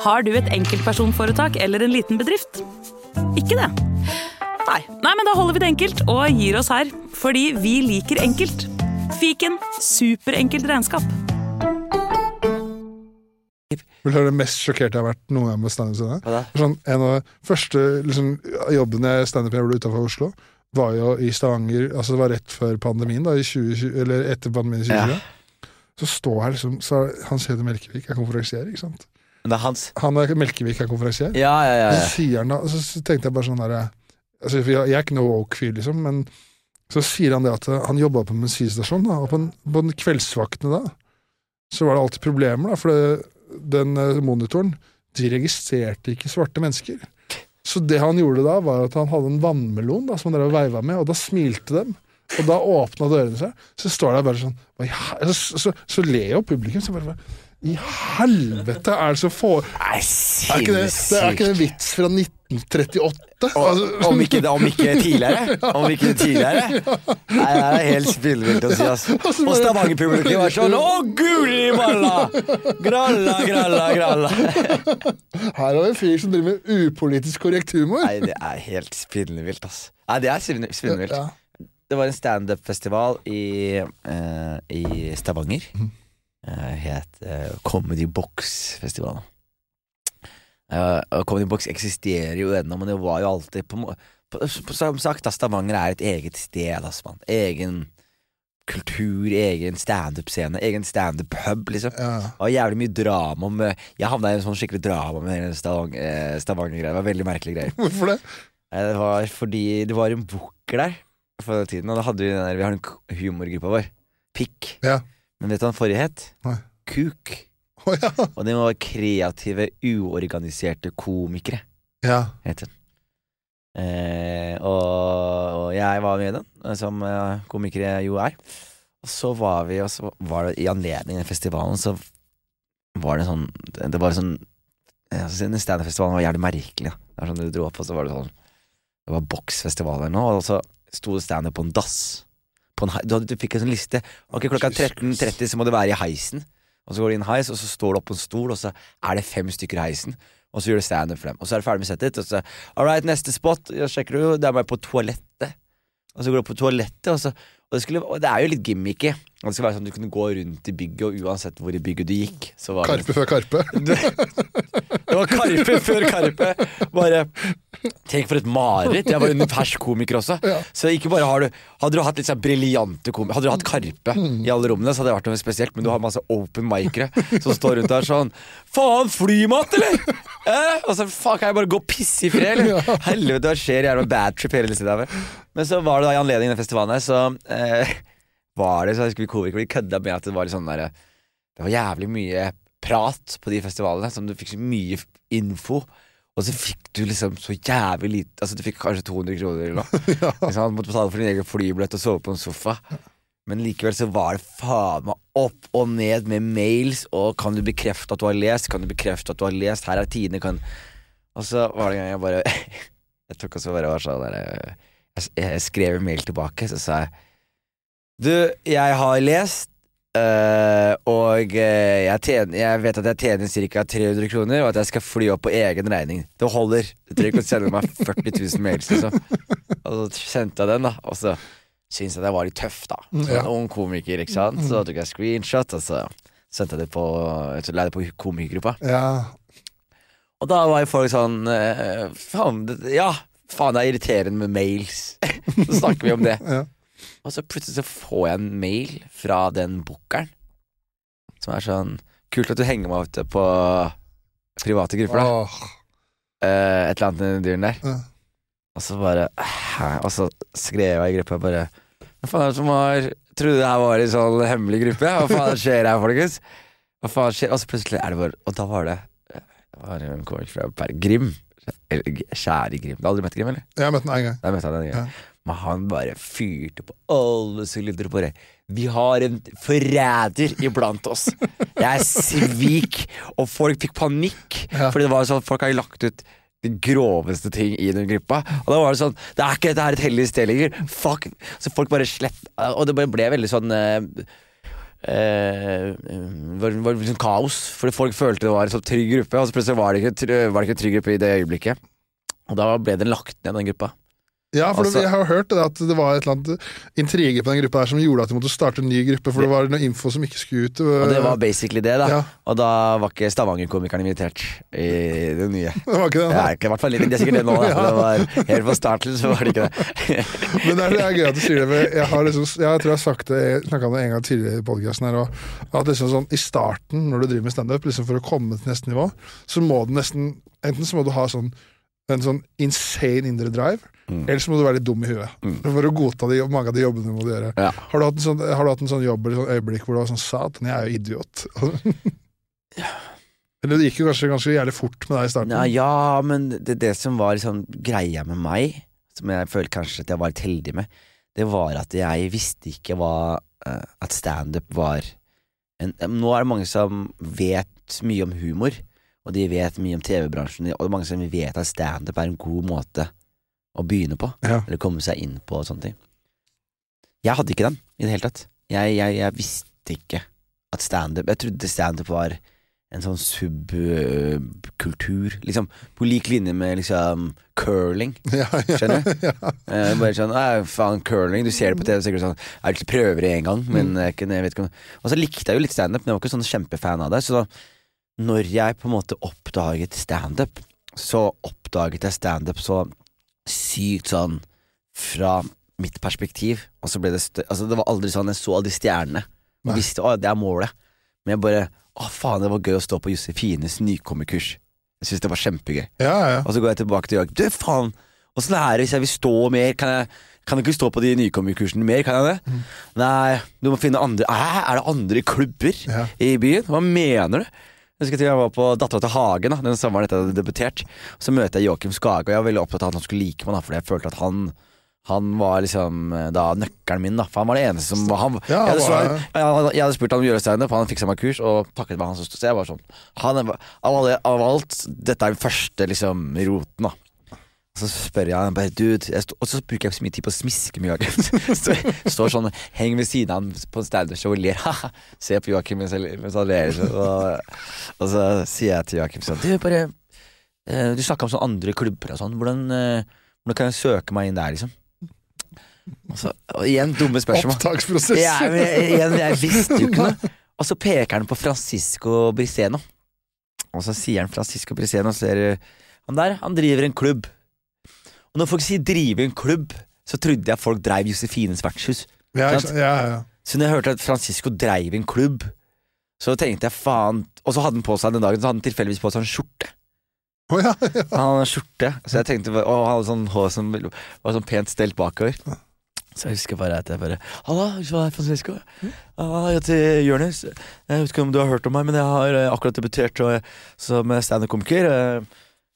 Har du et enkeltpersonforetak eller en liten bedrift? Ikke det? Nei. Nei, men da holder vi det enkelt og gir oss her. Fordi vi liker enkelt. Fiken superenkelt regnskap. Vil du høre det mest sjokkerte jeg har vært noen gang med standup? Sånn, en av de første liksom, jobbene standup jeg gjorde utenfor Oslo, var jo i Stavanger. Altså Det var rett før pandemien, da, i 2020, eller etter pandemien i 2020. Så står jeg liksom så er Hans Hede Melkevik er konferansier, ikke sant? Det er hans. Han er Melkevik er konferansier. Ja, ja, ja. Så sier han så så tenkte jeg bare sånn der altså, jeg, er ikke noe woke-fyr, liksom, men så sier han det at eh, han jobba på en bensinstasjon, og på, en, på den kveldsvaktene da, så var det alltid problemer, da, for det, den eh, monitoren, de registrerte ikke svarte mennesker. Så det han gjorde da, var at han hadde en vannmelon da, som han drev og veiva med, og da smilte dem. Og da åpna dørene seg, så står det bare sånn hva Så, så, så ler jo publikum. Så bare, bare, I helvete er det så få Nei, er ikke det, det er ikke det en vits fra 1938? Altså, Om ikke, om ikke tidligere? Om ikke tidligere? Nei, det er helt spillvilt å si, altså. Og Stavanger-publikum var sånn Å, guri malla! Gralla, gralla, gralla. her har vi en fyr som driver med upolitisk korrekt humor. Nei, det er helt spinnvilt, altså. Nei, det er spinn- spinnvilt. Det var en standup-festival i, uh, i Stavanger. Eh, het eh, Comedy Box-festivalen. Uh, Comedy Box eksisterer jo ennå, men det var jo alltid på, på, på, Som sagt, da, Stavanger er et eget sted, Altså, man. Egen kultur, egen standup-scene, egen standup-pub, liksom. Ja. Var jævlig mye drama om eh, Jeg havna i en sånn skikkelig drama med eh, Stavanger-greia. Det var veldig merkelige greier. Hvorfor det? Det var fordi det var en booker der for den tiden, og da hadde vi den der Vi har den humorgruppa vår. Pikk. Ja. Men vet du hva den forrige het? Nei. Kuk. Oh, ja. Og den var kreative, uorganiserte komikere, ja. het den. Eh, og, og jeg var med i den, som eh, komikere jo er. Og så var vi, og så var det i anledning den festivalen, så var det sånn Det var sånn Steinerfestivalen var jævlig merkelig. Da. Det var sånn Du dro opp, og så var det sånn Det var boksfestival eller noe, og så sto det standup på en dass. En, hei- du, fikk en sånn liste. Ok, klokka 13.30 så må du være i heisen. Og så går du inn heis, og så står du opp på en stol, og så er det fem stykker i heisen. Og så gjør du standup for dem. Og så er du ferdig med settet, og så All right, neste spot. Ja, sjekker du, det er bare på toalettet. Og så går du opp på toalettet, og så og det, skulle, og det er jo litt gimmicky. Det skulle være sånn at Du kunne gå rundt i bygget, og uansett hvor i bygget du gikk, så var det Karpe før Karpe. det var Karpe før Karpe. Bare Tenk for et mareritt. Jeg var en fersk komiker også. Så ikke bare har du Hadde du hatt litt sånn briljante komikere Hadde du hatt Karpe i alle rommene, så hadde det vært noe spesielt. Men du har masse open micere som står rundt der sånn Faen, flymat, eller? Eh? Og så faen, kan jeg bare gå og pisse i fred, eller? Helvete, hva skjer? Jeg Jævla bad trip hele tiden. Men så var det da i anledning den festivalen her, så eh, var det så jeg husker vi komikere ble kødda med at det var litt sånn der Det var jævlig mye prat på de festivalene, som du fikk så mye info. Og så fikk du liksom så jævlig lite Altså Du fikk kanskje 200 kroner eller noe. ja. sant? Måtte betale for din egen flybillett og sove på en sofa. Men likevel så var det faen meg opp og ned med mails, og kan du bekrefte at du har lest? Kan du bekrefte at du har lest? Her er tidene, kan Og så var det en gang jeg bare Jeg tok også bare var sånn der jeg, jeg skrev en mail tilbake, så sa jeg Du, jeg har lest Eh, og uh, jeg, tjener, jeg vet at jeg tjener ca. 300 kroner, og at jeg skal fly opp på egen regning. Det holder. Du trenger ikke å sende meg 40 000 mails, liksom. Og så sendte jeg den, da. Og så syntes jeg det var litt tøff, da. Som Ja. en ung komiker, ikke sant. Så tok jeg screenshot, og så sendte jeg det på jeg det på komikergruppa. Ja. Og da var jo folk sånn eh, Faen, ja. Faen, det er irriterende med mails. så snakker vi om det. Ja. Og så plutselig så får jeg en mail fra den bookeren som er sånn Kult at du henger meg ute på private grupper, da. Oh. Eh, et eller annet i dyren der. Uh. Og så bare Hæ? Og så skrev jeg i gruppa bare Hva faen er det som har Trodde det her var en sånn hemmelig gruppe? Hva faen skjer her, folkens? Hva faen skjer? Og så plutselig er det bare Og da var det Det var en komikk fra Per Grim. Eller Kjære Grim. Du har aldri møtt Grim, eller? Jeg har møtt den en gang. Da møtte han en gang. Ja. Men han bare fyrte på alle sylindere på det. Vi har en forræder iblant oss. Jeg svik. Og folk fikk panikk. Ja. Fordi det var sånn folk har lagt ut de groveste ting i den gruppa. Og da var det sånn Det er ikke dette her et hellig sted lenger. Fuck. Så folk bare slett Og det ble veldig sånn eh, eh, var, var liksom kaos, fordi folk følte det var en sånn trygg gruppe, og så plutselig var det ikke, var det ikke en trygg gruppe i det øyeblikket. Og da ble den lagt ned, den gruppa. Ja, for Altså- det, jeg har hørt det, at det var et eller annet intrige på den gruppa der som gjorde at de måtte starte en ny gruppe, for det var noe info som ikke skulle ut. Og det var basically det, da. Ja. Og da var ikke Stavanger-komikeren invitert i det nye. Det var ikke det, Det ikke i hvert fall litt, det er sikkert det nå, da. ja. det var helt fra starten så var det ikke det. Men det er, det er gøy at du sier det. for Jeg, har liksom, jeg tror jeg har sagt det Jeg snakka om det en gang tidligere i podkasten her òg. At liksom sånn, i starten, når du driver med standup, liksom for å komme til neste nivå, så må du nesten Enten så må du ha sånn en sånn insane indre drive, Mm. Ellers må du være litt dum i huet. For å godta de, mange av de jobbene du må gjøre. Ja. Har, du sånn, har du hatt en sånn jobb eller sånn øyeblikk hvor du var sånn Satan, jeg er jo idiot. Eller det gikk jo kanskje ganske jævlig fort med deg i starten. Ja, ja, men det, det som var liksom greia med meg, som jeg føler kanskje at jeg var litt heldig med, det var at jeg visste ikke hva eh, At standup var en, Nå er det mange som vet mye om humor, og de vet mye om TV-bransjen, og mange som vet at standup er en god måte å begynne på, Ja. eller komme seg inn på og sånne ting. Jeg hadde ikke den i det hele tatt. Jeg, jeg, jeg visste ikke at standup Jeg trodde standup var en sånn subkultur, liksom på lik linje med liksom curling. Ja, ja, Skjønner du? ja. Eh, bare sånn «Æ, faen, curling, du ser det på TV, du sånn Jeg prøver det en gang, men jeg, jeg vet ikke om Og så likte jeg jo litt standup, men jeg var ikke sånn kjempefan av det. Så da, når jeg på en måte oppdaget standup, så oppdaget jeg standup så sykt sånn fra mitt perspektiv, og så ble det stø Altså, det var aldri sånn jeg så alle de stjernene og visste å, det er målet. Men jeg bare Å, faen, det var gøy å stå på Josefines nykommerkurs. Jeg syntes det var kjempegøy. ja, ja. Og så går jeg tilbake til Jørg. Du, faen! Åssen er det hvis jeg vil stå mer? Kan jeg, kan jeg ikke stå på de nykommerkursene mer? Kan jeg det? Nei, du må finne andre Æ, Er det andre klubber Ja. i byen? Hva mener du? Jeg husker jeg var på Dattera til Hagen da, den sommeren etter jeg hadde debutert. Så møter jeg Joakim Skage, og jeg var veldig opptatt av at han skulle like meg, da, fordi jeg følte at han han var liksom eh, da nøkkelen min, da. For han var det eneste som han, Ja, jeg, hadde, var- jeg, jeg hadde spurt han om å gjøre standup, han fiksa meg kurs og takket meg han som sto. Så jeg var sånn han av alt, dette er den første liksom roten, da. Så spør jeg han bare dude jeg Og så bruker jeg så mye tid på å smiske med Joakim. Så står sånn, henger ved siden av han på en standup-show og ler. Haha, Ser på Joakim mens, mens han ler. Så, og, og så sier jeg til Joakim sånn Du, bare eh, Du snakka om sånne andre klubber og sånn. Hvordan, eh, hvordan kan jeg søke meg inn der, liksom? Og, så, og igjen dumme spørsmål. Opptaksprosess. Ja, men igjen, jeg visste jo ikke noe. Og så peker han på Francisco Briseno. Og så sier han Francisco Briseno, ser Han der, han driver en klubb. Og når folk sier 'drive en klubb', så trodde jeg folk dreiv Josefines vertshus. Ja, ja, ja. Så når jeg hørte at Francisco dreiv en klubb, så tenkte jeg faen Og så hadde han på seg den dagen Så hadde han tilfeldigvis på seg en skjorte. Oh, ja, ja. Han hadde en skjorte, så jeg tenkte Å, han hadde sånn hår som var sånn pent stelt bakover. Så jeg husker bare at jeg bare Halla, hva er Francisco? Jeg heter Jonis. Jeg vet ikke om du har hørt om meg, men jeg har eh, akkurat debutert som standup-komiker.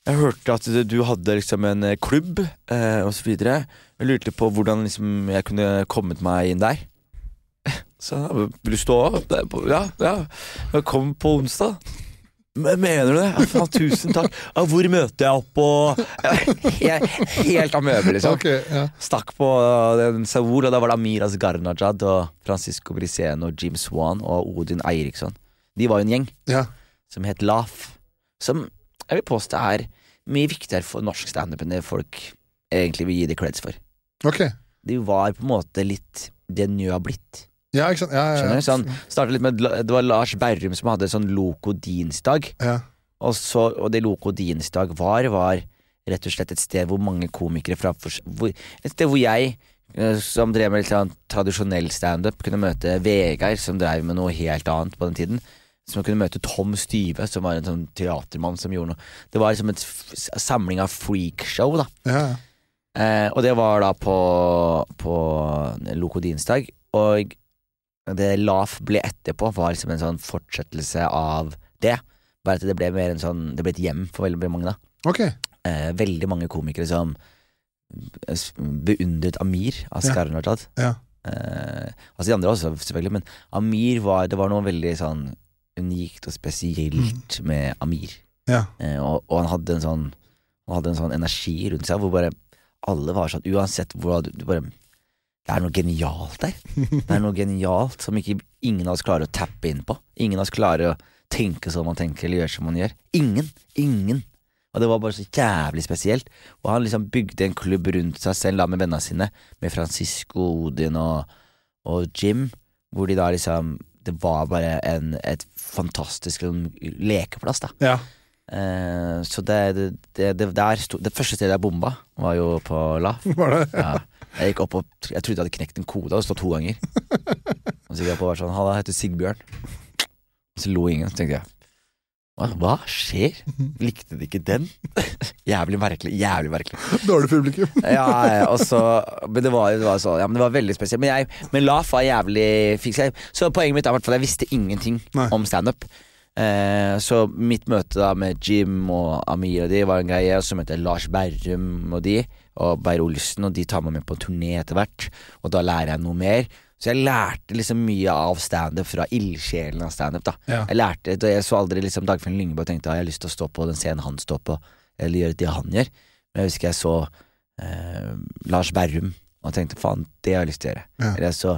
Eh, Jeg hørte at du hadde liksom en eh, klubb, eh, videre. Jeg lurte på hvordan liksom jeg kunne kommet meg inn der. Så ja, vil du stå opp? Ja, ja. Kom på onsdag. Mener du det? Ja, tusen takk. Ja, hvor møter jeg opp og Helt, helt amøbe, liksom. Okay, ja. Stakk på uh, den Saul, og da var det Amiras Garnajad og Francisco Briseno Jim Swan og Odin Eiriksson. De var jo en gjeng ja. som het LAF, som jeg vil påstå er mye viktigere for norsk standup enn det folk egentlig vil gi det creds for. Okay. De var på en måte litt det Njø har blitt. Ja, ikke sant. Ja, ja, ja. Sånn, startet litt med, Det var Lars Berrum som hadde sånn Loco Dinsdag. ja. Og, så, og det Loco Dinsdag var, var rett og slett et sted hvor mange komikere fra hvor, Et sted hvor jeg, eh, som drev med litt sånn tradisjonell standup, kunne møte Vegard, som drev med noe helt annet på den tiden. Som jeg kunne møte Tom Styve, som var en sånn teatermann som gjorde noe. Det var liksom en samling av freakshow, da. ja. Eh, og det var da på, på Loco Dinsdag. Og det LAF ble etterpå, var liksom en sånn fortsettelse av det. Bare at det ble mer en sånn Det ble et hjem for veldig, mange, da. Ok. Eh, veldig mange komikere som beundret Amir Ja. Askarnajad. Ja. Eh, altså de andre også, selvfølgelig, men Amir var Det var noe veldig sånn unikt og spesielt med Amir. Ja. Eh, og, og han hadde en sånn Han hadde en sånn energi rundt seg hvor bare alle var sånn Uansett hvor du, du bare Det er noe genialt der. Det er noe genialt som ikke ingen av oss klarer å tappe inn på. Ingen av oss klarer å tenke som man tenker, eller gjøre som man gjør. Ingen. Ingen. Og det var bare så jævlig spesielt. Og han liksom bygde en klubb rundt seg selv da med vennene sine, med Francisco, Odin og, og Jim, hvor de da liksom Det var bare en, et fantastisk liksom, lekeplass, da. Ja. Eh, så det, det, det, det, der det første stedet jeg bomba, var jo på LAF. Var det? Ja. Jeg gikk opp og Jeg trodde jeg hadde knekt en kode, og stått to ganger. Og så gikk jeg opp og var sånn Halla, jeg heter Sigbjørn. Og så lo ingen. Så tenkte jeg hva, skjer? Likte de ikke den? jævlig merkelig. Jævlig merkelig. Dårlig publikum. Ja, ja, og så Men det var, det var, så, ja, men det var veldig spesielt. Men, jeg, men LAF var jævlig fiks. Så poenget mitt er at jeg visste ingenting Nei. om standup. Eh, så mitt møte da med Jim og Amir og de var en greie. Og så møtte jeg Lars Berrum og de, og Beyer Olsen, og de tar meg med på en turné etter hvert. Og da lærer jeg noe mer. Så jeg lærte liksom mye av standup fra ildsjelen av standup. Ja. Jeg lærte Jeg så aldri liksom Dagfinn Lyngbø og tenkte at jeg har lyst til å stå på den scenen han står på, eller gjøre det han gjør. Men jeg husker jeg så eh, Lars Berrum og tenkte faen, det har jeg lyst til å gjøre. Ja. Eller jeg så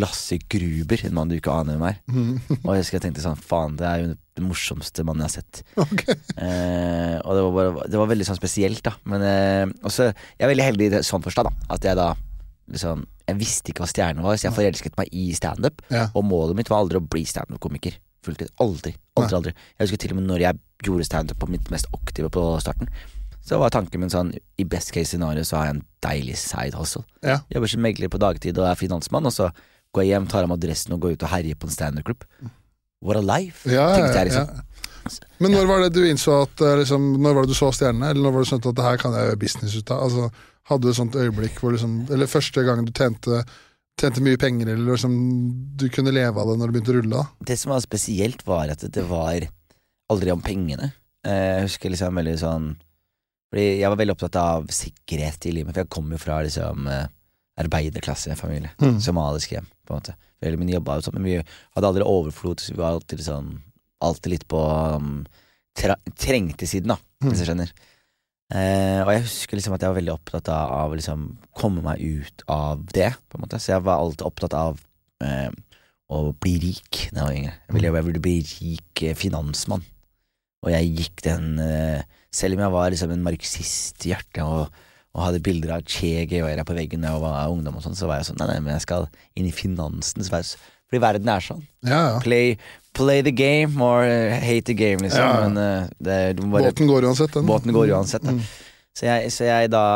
Lasse Gruber, en mann du ikke aner hvem er. Mm. Og jeg husker jeg tenkte sånn faen, det er jo den morsomste mannen jeg har sett. Okay. Eh, og det var, bare, det var veldig sånn spesielt, da. Men eh, også, jeg er veldig heldig i sånn forstand, da. At jeg da liksom Jeg visste ikke hva stjerne var, så jeg forelsket meg i standup. Ja. Og målet mitt var aldri å bli standup-komiker. Fulltid. Aldri. Aldri, aldri. Jeg husker til og med når jeg gjorde standup på mitt mest aktive på starten, så var tanken min sånn I best case scenario så har jeg en deilig side hustle. Ja. Jobber som megler på dagtid og er finansmann, og så går jeg hjem, tar av meg dressen og går ut og herjer på en standup-klubb. What a life, Ja, ja, tenkte jeg ja. liksom. Men når var det du innså at eh, liksom, Når var det du så stjernene, eller når var det sånn at det her kan jeg gjøre business ut av? Altså, hadde du et sånt øyeblikk hvor liksom Eller første gang du tjente, tjente mye penger, eller liksom du kunne leve av det når det begynte å rulle? Det som var spesielt, var at det var aldri om pengene. Eh, Jeg husker liksom veldig sånn Fordi jeg var veldig opptatt av sikkerhet i livet, for jeg kom jo fra liksom eh, arbeiderklassefamilie. Mm. Somalisk hjem, på en måte. Veldig mye jobba og sånn, men vi hadde aldri overflod, så vi var alltid liksom Alltid litt på um, trengte siden, da, hvis jeg skjønner. Eh, og jeg husker liksom at jeg var veldig opptatt av, å liksom komme meg ut av det, på en måte. Så jeg var alltid opptatt av eh, å bli rik da jeg var yngre. Jeg ville, jeg ville bli rik eh, finansmann. Og jeg gikk den Selv om jeg var liksom en marxist i hjertet og, og hadde bilder av Che Guevara på veggen da jeg var ungdom, og sånn, så var jeg sånn Nei, nei, men jeg skal inn i finansens verden. Fordi verden er sånn. Ja, ja. Play, play the game or uh, hate the game, liksom. Ja. Men uh, det, bare Båten går uansett, den. Båten går uansett. Mm. Så jeg, så jeg da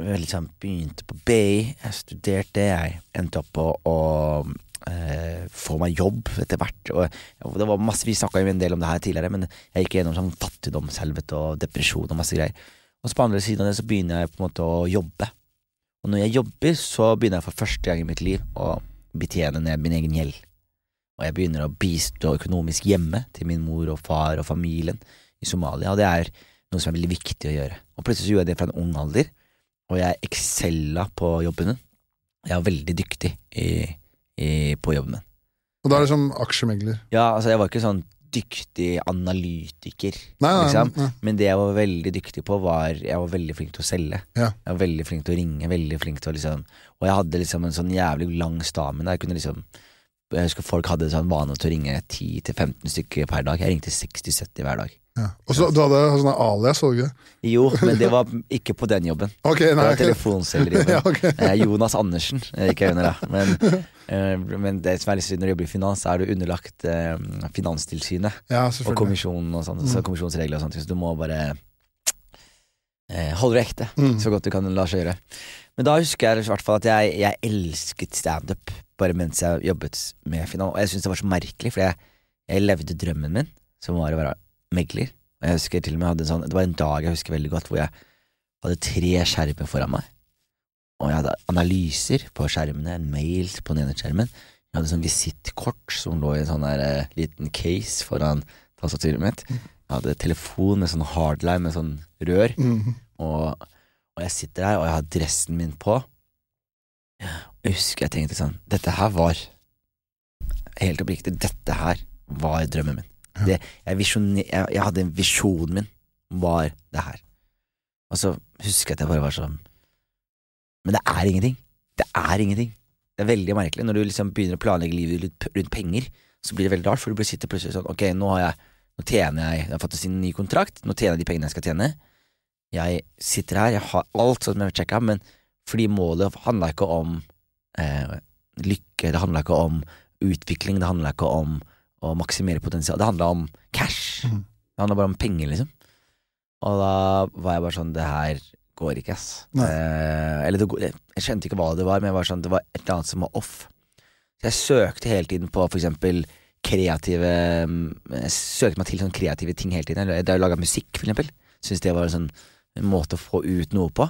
liksom begynte på BI, jeg studerte, jeg endte opp på å uh, få meg jobb etter hvert. Og det var masse, Vi snakka en del om det her tidligere, men jeg gikk gjennom sånn fattigdomshelvete og depresjon og masse greier. Og på andre siden av det så begynner jeg på en måte å jobbe. Og når jeg jobber, så begynner jeg for første gang i mitt liv å betjene ned min egen gjeld. Og jeg begynner å bistå økonomisk hjemme til min mor og far og familien i Somalia, og det er noe som er veldig viktig å gjøre. Og plutselig så gjorde jeg det fra en ung alder, og jeg excella på jobben min. Jeg er veldig dyktig i, i, på jobben min. Og da er det som aksjemegler. Ja, altså jeg var ikke sånn dyktig analytiker, Nei, nei, liksom. nei. Men det jeg var veldig dyktig på, var Jeg var veldig flink til å selge. Ja. Jeg var veldig flink til å ringe, veldig flink til å liksom Og jeg hadde liksom en sånn jævlig lang stamina. Jeg kunne liksom Jeg husker folk hadde sånn vane til å ringe 10-15 stykker per dag. Jeg ringte 60-70 hver dag. Ja. Og så du hadde sånne alias, så du ikke? Jo, men det var ikke på den jobben. Ok, Det var telefonselgerjobben. ja, okay. Eh, Jonas Andersen, eh, ikke under da. Men, eh, men det som er litt synd når du jobber i finans, er du underlagt eh, Finanstilsynet Ja, og kommisjonen og sånt, så kommisjonsregler og sånt, så du må bare holde deg ekte Mm. så godt du kan la seg gjøre. Men da husker jeg i hvert fall at jeg, jeg elsket standup bare mens jeg jobbet med finalen. og jeg syntes det var så merkelig, for jeg, jeg levde drømmen min, som var å være megler. Og jeg husker til og med hadde en sånn, Det var en dag jeg husker veldig godt, hvor jeg hadde tre skjermer foran meg. Og jeg hadde analyser på skjermene, en mail på den ene skjermen. Jeg hadde sånn visittkort som lå i en sånn der uh, liten case foran tastaturet mitt. Jeg hadde telefon med sånn hardline med sånn rør. Mm. Og, og jeg sitter der, og jeg har dressen min på. Jeg husker jeg tenkte sånn Dette her var Helt oppriktig, dette her var drømmen min. Det, jeg, jeg, jeg hadde en visjon min var det her. Og så husker jeg at jeg bare var sånn Men det er ingenting. Det er ingenting. Det er veldig merkelig. Når du liksom begynner å planlegge livet ditt rundt penger, så blir det veldig rart, for du blir sitter plutselig sånn Ok, nå har jeg Nå tjener jeg Jeg har fått en ny kontrakt, nå tjener jeg de pengene jeg skal tjene. Jeg sitter her, jeg har alt som jeg har sjekka, men fordi målet handla ikke om eh, lykke, det handla ikke om utvikling, det handla ikke om å maksimere potensial, det handla om cash. Mm. Det handla bare om penger, liksom. Og da var jeg bare sånn Det her går ikke, ass. Eh, eller det, jeg skjønte ikke hva det var, men jeg var sånn, det var et eller annet som var off. Så jeg søkte hele tiden på for eksempel kreative Jeg søkte meg til sånne kreative ting hele tiden. Jeg, jeg laga musikk, for eksempel. Syns det var en sånn en måte å få ut noe på.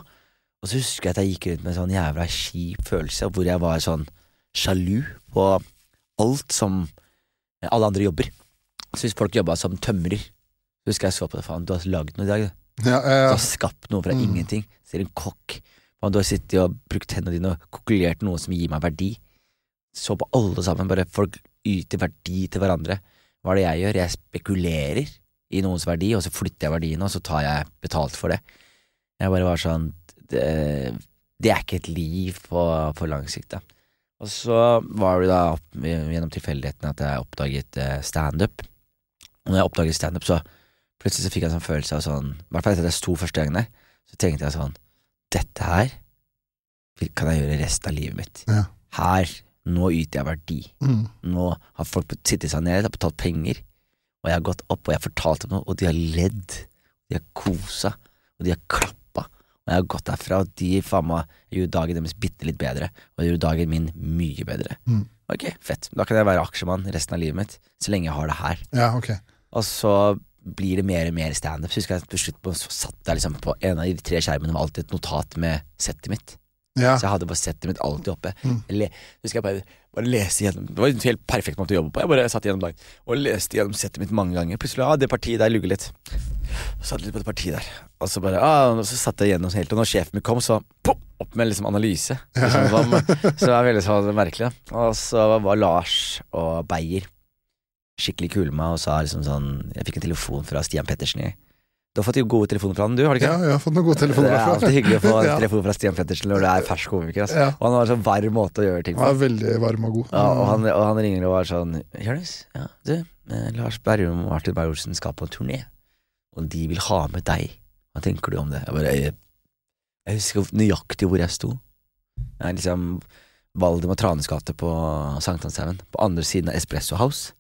Og så husker jeg at jeg gikk rundt med en sånn jævla kjip følelse, hvor jeg var sånn sjalu på alt som alle andre jobber. Så hvis folk jobba som tømrer, så husker jeg så på det, faen, du har lagd noe i dag, du. Ja, ja, ja, har skapt noe fra Mm. ingenting. Ser en kokk. Du har sittet og brukt hendene dine og kokulert noe som gir meg verdi. Så på alle sammen, bare folk yter verdi til hverandre. Hva er det jeg gjør? Jeg spekulerer i noens verdi, og så flytter jeg verdiene, og så tar jeg betalt for det. Jeg bare var sånn Det, det er ikke et liv på, på lang sikt, da. Og så var det da opp, gjennom tilfeldighetene at jeg oppdaget eh, standup. Og når jeg oppdaget standup, så plutselig så fikk jeg en sånn følelse av sånn I hvert fall etter de to første gangene, så tenkte jeg sånn Dette her kan jeg gjøre resten av livet mitt. Ja. Her, nå yter jeg verdi. Mm. Nå har folk sittet seg ned, har betalt penger, og jeg har gått opp og jeg har fortalt dem noe, og de har ledd. De har kosa, og de har klappa. Og jeg har gått derfra, og de faen meg gjorde dagen deres bitte litt bedre, og de gjorde dagen min mye bedre. Mm. Ok, fett. Da kan jeg være aksjemann resten av livet mitt, så lenge jeg har det her. ja, ok. Og så blir det mer og mer standup. Så husker jeg til slutt på, så satt jeg liksom på en av de tre skjermene var alltid et notat med settet mitt. Ja. Så jeg hadde bare settet mitt alltid oppe. Mm. Eller, husker jeg bare, bare leste gjennom Det var en helt perfekt måte å jobbe på. Jeg bare satt gjennom dagen og leste gjennom settet mitt mange ganger. Plutselig ah, det partiet der lugger litt. Så satt litt på det partiet der. Og så bare ah, og så satt jeg gjennom helt. Og når sjefen min kom, så pop, opp med liksom analyse. Liksom, så det var veldig sånn merkelig. Og så var Lars og Beyer skikkelig kule med meg og sa liksom sånn Jeg fikk en telefon fra Stian Pettersen i Du har fått gode telefoner fra han, du, har du ikke? ja, jeg har fått noen gode telefoner fra Det er alltid hyggelig å få Ja. telefon fra Stian Pettersen når du er fersk komiker. ass. Ja. Og han har en sånn varm måte å gjøre ting Han er veldig varm og god. Ja, og, han, og han ringer og er sånn Jonis, ja, du, eh, Lars Berrum og Martin Beyer-Olsen skal på en turné, og de vil ha med deg. Hva tenker du om det? Jeg bare Jeg, jeg husker nøyaktig hvor jeg sto. Jeg er liksom Valdemar Tranes gate på Sankthanshaugen, på andre siden av Espresso House.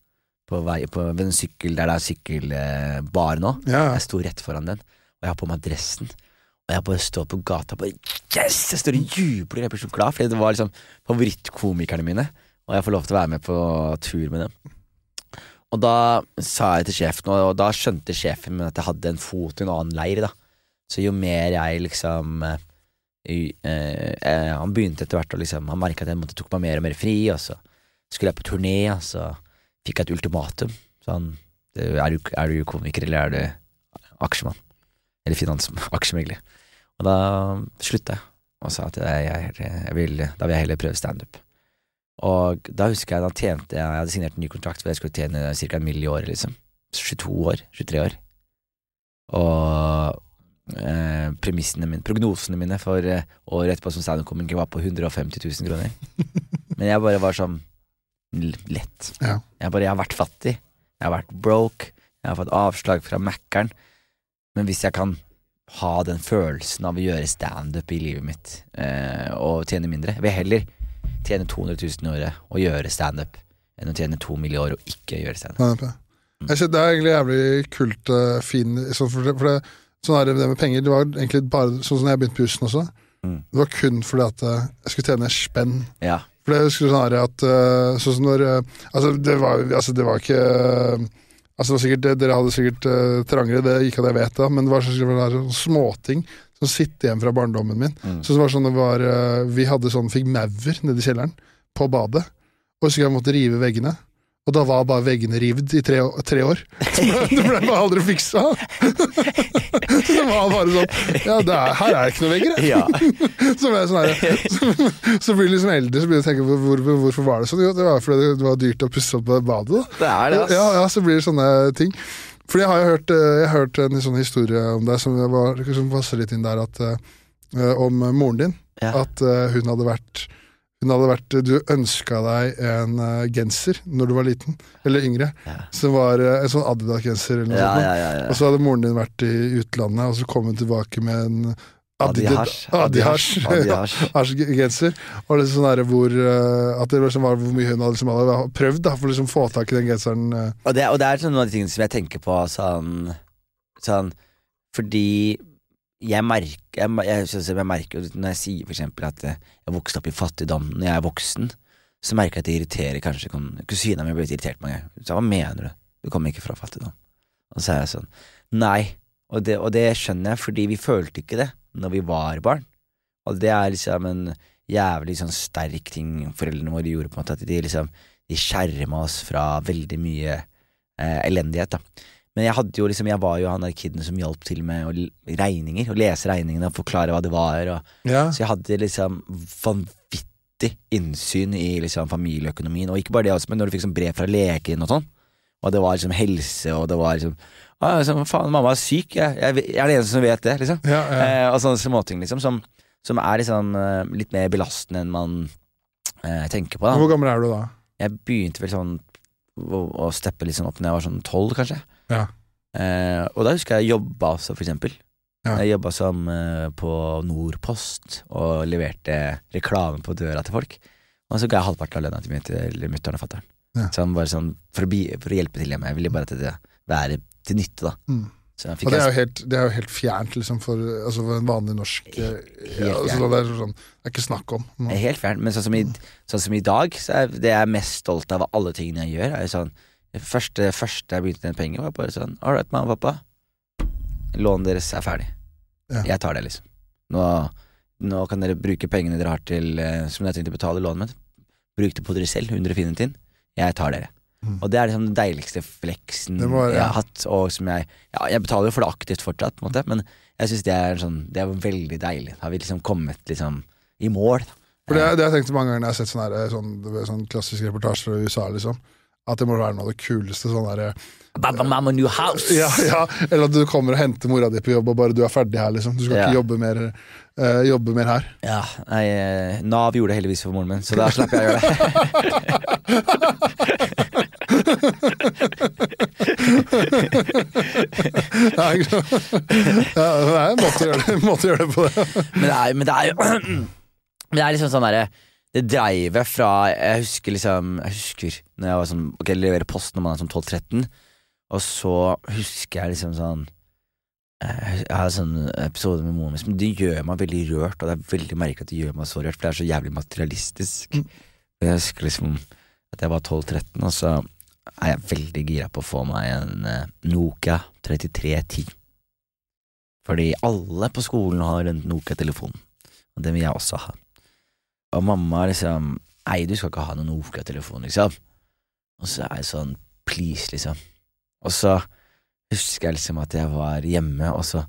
På vei, på, ved en sykkel der det er sykkelbar nå. Ja. Jeg sto rett foran den, og jeg har på meg dressen. Og jeg bare står på gata og bare Yes! Jeg står og jubler. Jeg blir så glad, fordi det var liksom favorittkomikerne mine. Og jeg får lov til å være med på tur med dem. Og da sa jeg til sjefen, og da skjønte sjefen min at jeg hadde en fot i en annen leir. da Så jo mer jeg liksom uh, uh, Han begynte etter hvert å liksom Han merka at jeg måtte tok meg mer og mer fri, og så skulle jeg på turné, og så fikk jeg et ultimatum. Sånn er, du, er du komiker, eller er du aksjemann? Eller finansaksjemegler? Og da slutta jeg, og sa at jeg, jeg, vil, da vil jeg heller prøve standup. Og da husker jeg da tjente jeg Jeg hadde signert en ny kontrakt hvor jeg skulle tjene ca. en mill. i året, liksom. 22 år. 23 år. Og eh, premissene mine, prognosene mine for eh, året etterpå som standup-komiker var på 150 000 kroner. Men jeg bare var sånn lett. Ja. Jeg bare, jeg har vært fattig. Jeg har vært broke. Jeg har fått avslag fra Mækkern. Men hvis jeg kan ha den følelsen av å gjøre standup i livet mitt eh, og tjene mindre Jeg vil heller tjene 200 000 i året og gjøre standup enn å tjene to milliarder i og ikke gjøre standup. Mm. det er- egentlig jævlig kult, uh, fin for, det- for det, sånn er det, det med penger. Det var egentlig bare sånn som jeg begynte på jussen også. Mm. Det var kun fordi at eh, jeg skulle tjene spenn. Ja. For det skulle sånn at eh, Sånn som når eh, Altså, det var, altså, det var ikke eh, Altså, det var sikkert, Dere hadde sikkert uh, trangere, det ikke at jeg vet da, men det var sånn, det var sånn småting som sitter igjen fra barndommen min. Mm. Så det var sånn det var uh, Vi hadde sånn fikk maur nede i kjelleren, på badet. Og så jeg måtte rive veggene. Og da var bare veggene rivd i tre, tre år. Så det ble, bare aldri fiksa. Så det var bare sånn Ja, det er, her er det ikke noen vegger, jeg. ja. Så, ble sånn her, så, så blir du liksom eldre, så begynner du å tenke på hvor, hvorfor var det sånn? Jo, det var fordi det var dyrt å pusse opp badet. da Det er det, ass. ja, ja, så blir det sånne ting. Fordi jeg har jo hørt, eh, jeg har hørt en sånn historie om deg som, var, som passer litt inn der, at, eh, om moren din. Ja. At eh, hun hadde vært Hun hadde vært Du ønska deg en eh, genser når du var liten, eller yngre, Ja. som var eh, en sånn Adidas-genser eller noe Ja, sånt. Og så hadde moren din vært i utlandet, og så kom hun tilbake med en. Adidas-genser. Og liksom sånn der hvor eh, At det liksom var hvor mye hun hadde, liksom hadde prøvd da, for å liksom få tak i den genseren. Og det, og det er sånn noen av de tingene som jeg tenker på sånn, sånn Fordi jeg merker jeg, jeg, jeg, jeg merker Når jeg sier for eksempel at jeg vokste opp i fattigdom når jeg er voksen, så merker jeg at det irriterer kanskje Kusina mi ble litt irritert mange. Så hva mener du? Du kommer ikke fra fattigdom. Og så er jeg sånn Nei. Og det, og det skjønner jeg, fordi vi følte ikke det når vi var barn. Og det er liksom en jævlig sånn sterk ting foreldrene våre gjorde, på en måte. At de liksom De skjerma oss fra veldig mye eh, elendighet, da. Men jeg hadde jo liksom Jeg var jo han der kiden som hjalp til med regninger. Å lese regningene og forklare hva det var. Og, Ja. så jeg hadde liksom vanvittig innsyn i liksom familieøkonomien. Og ikke bare det, også, men når du fikk sånn brev fra legen og sånn, og det var liksom helse, og det var liksom ah, liksom, Faen, mamma er syk, jeg, jeg, jeg er den eneste som vet det, liksom. Ja, ja. Eh, og sånne småting, liksom, som, som er liksom litt mer belastende enn man eh, tenker på. da Hvor gammel er du da? Jeg begynte vel sånn å, å steppe litt sånn opp når jeg var sånn tolv, kanskje. Ja. Eh, og da husker jeg jeg jobba også, for eksempel. Ja. Jeg jobba som eh, på Nordpost og leverte reklame på døra til folk. Og så ga jeg halvparten av lønna til, til mutter'n og fatter'n. Ja. Sånn sånn for for å hjelpe til hjemme. Jeg ville bare at det være til nytte, da. Mm. Og det er helt, det er jo helt fjernt liksom, for, altså, for en vanlig norsk eh, ja, altså, det, er sånn, det er ikke snakk om. helt fjernt, Men sånn som, i, sånn som i dag, så er det jeg er mest stolt av av alle tingene jeg gjør, er jo sånn Det første, første jeg begynte å tjene penger, var bare sånn All right, mamma og pappa. Lånet deres er ferdig. Ja. Jeg tar det, liksom. Nå, nå kan dere bruke pengene dere har til eh, som dere har tenkt å betale lånet mitt. Bruk det på dere selv, under fine tin. Jeg tar dere. Mm. Og det er liksom den deiligste fleksen Det ja. jeg har hatt. Og som jeg Ja, jeg betaler jo for det aktivt fortsatt, på en måte, men jeg syns det er sånn Det er veldig deilig. Har vi liksom kommet liksom i mål? da. For det, det har jeg tenkt mange ganger når jeg har sett sånne, her, sånn, det er sånn klassiske reportasjer fra USA, liksom. At det må være noe av det kuleste. Sånn der, Baba, mama, new house! ja, ja, eller at du kommer og henter mora di på jobb, og bare du er ferdig her, liksom. Du skal Ja. ikke jobbe mer, uh, jobbe mer her. Ja, nei, eh, Nav gjorde det heldigvis for moren min, så da slapp jeg å gjøre det. Ja, det er en måte å gjøre det på. det. Men det er, men det er jo Men det er liksom sånn derre Det dreivet fra Jeg husker liksom Jeg husker når jeg var sånn Ok, jeg leverer post når man er sånn 12-13, og så husker jeg liksom sånn eh, jeg har sånn episode med moren min som det gjør meg veldig rørt, og det er veldig merkelig at det gjør meg så rørt, for det er så jævlig materialistisk. Mm. Og Jeg husker liksom at jeg var 12-13, og så er jeg veldig gira på å få meg en eh, Nokia 3310. Fordi alle på skolen har en Nokia-telefon, og den vil jeg også ha. Og mamma liksom Nei, du skal ikke ha noen Nokia-telefon, liksom. Og så er jeg sånn Please, liksom. Og så husker jeg liksom at jeg var hjemme, og så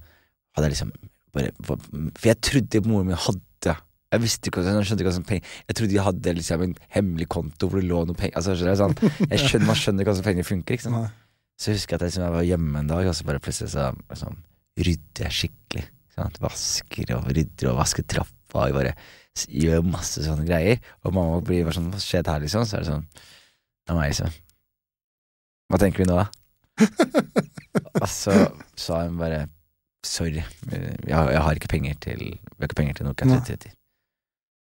hadde jeg liksom bare For jeg trodde moren min hadde Jeg visste ikke, jeg skjønte ikke hva som penger Jeg trodde de hadde liksom en hemmelig konto hvor det lå noe penger Altså, skjønner jeg, sånn, jeg skjønner, Man skjønner ikke hvordan penger funker. Ikke sant? Så husker jeg at jeg, liksom, jeg var hjemme en dag, og så bare plutselig så liksom, rydder jeg skikkelig. ikke Sant? Vasker og rydder og vasker trappa og bare s- gjør masse sånne greier. Og mamma blir bare sånn Hva skjedde her, liksom? Så er det sånn Det er meg, liksom. Hva tenker vi nå, da? og så sa hun bare Sorry, jeg, jeg har ikke penger til Vi har ikke penger til Nokia 3030.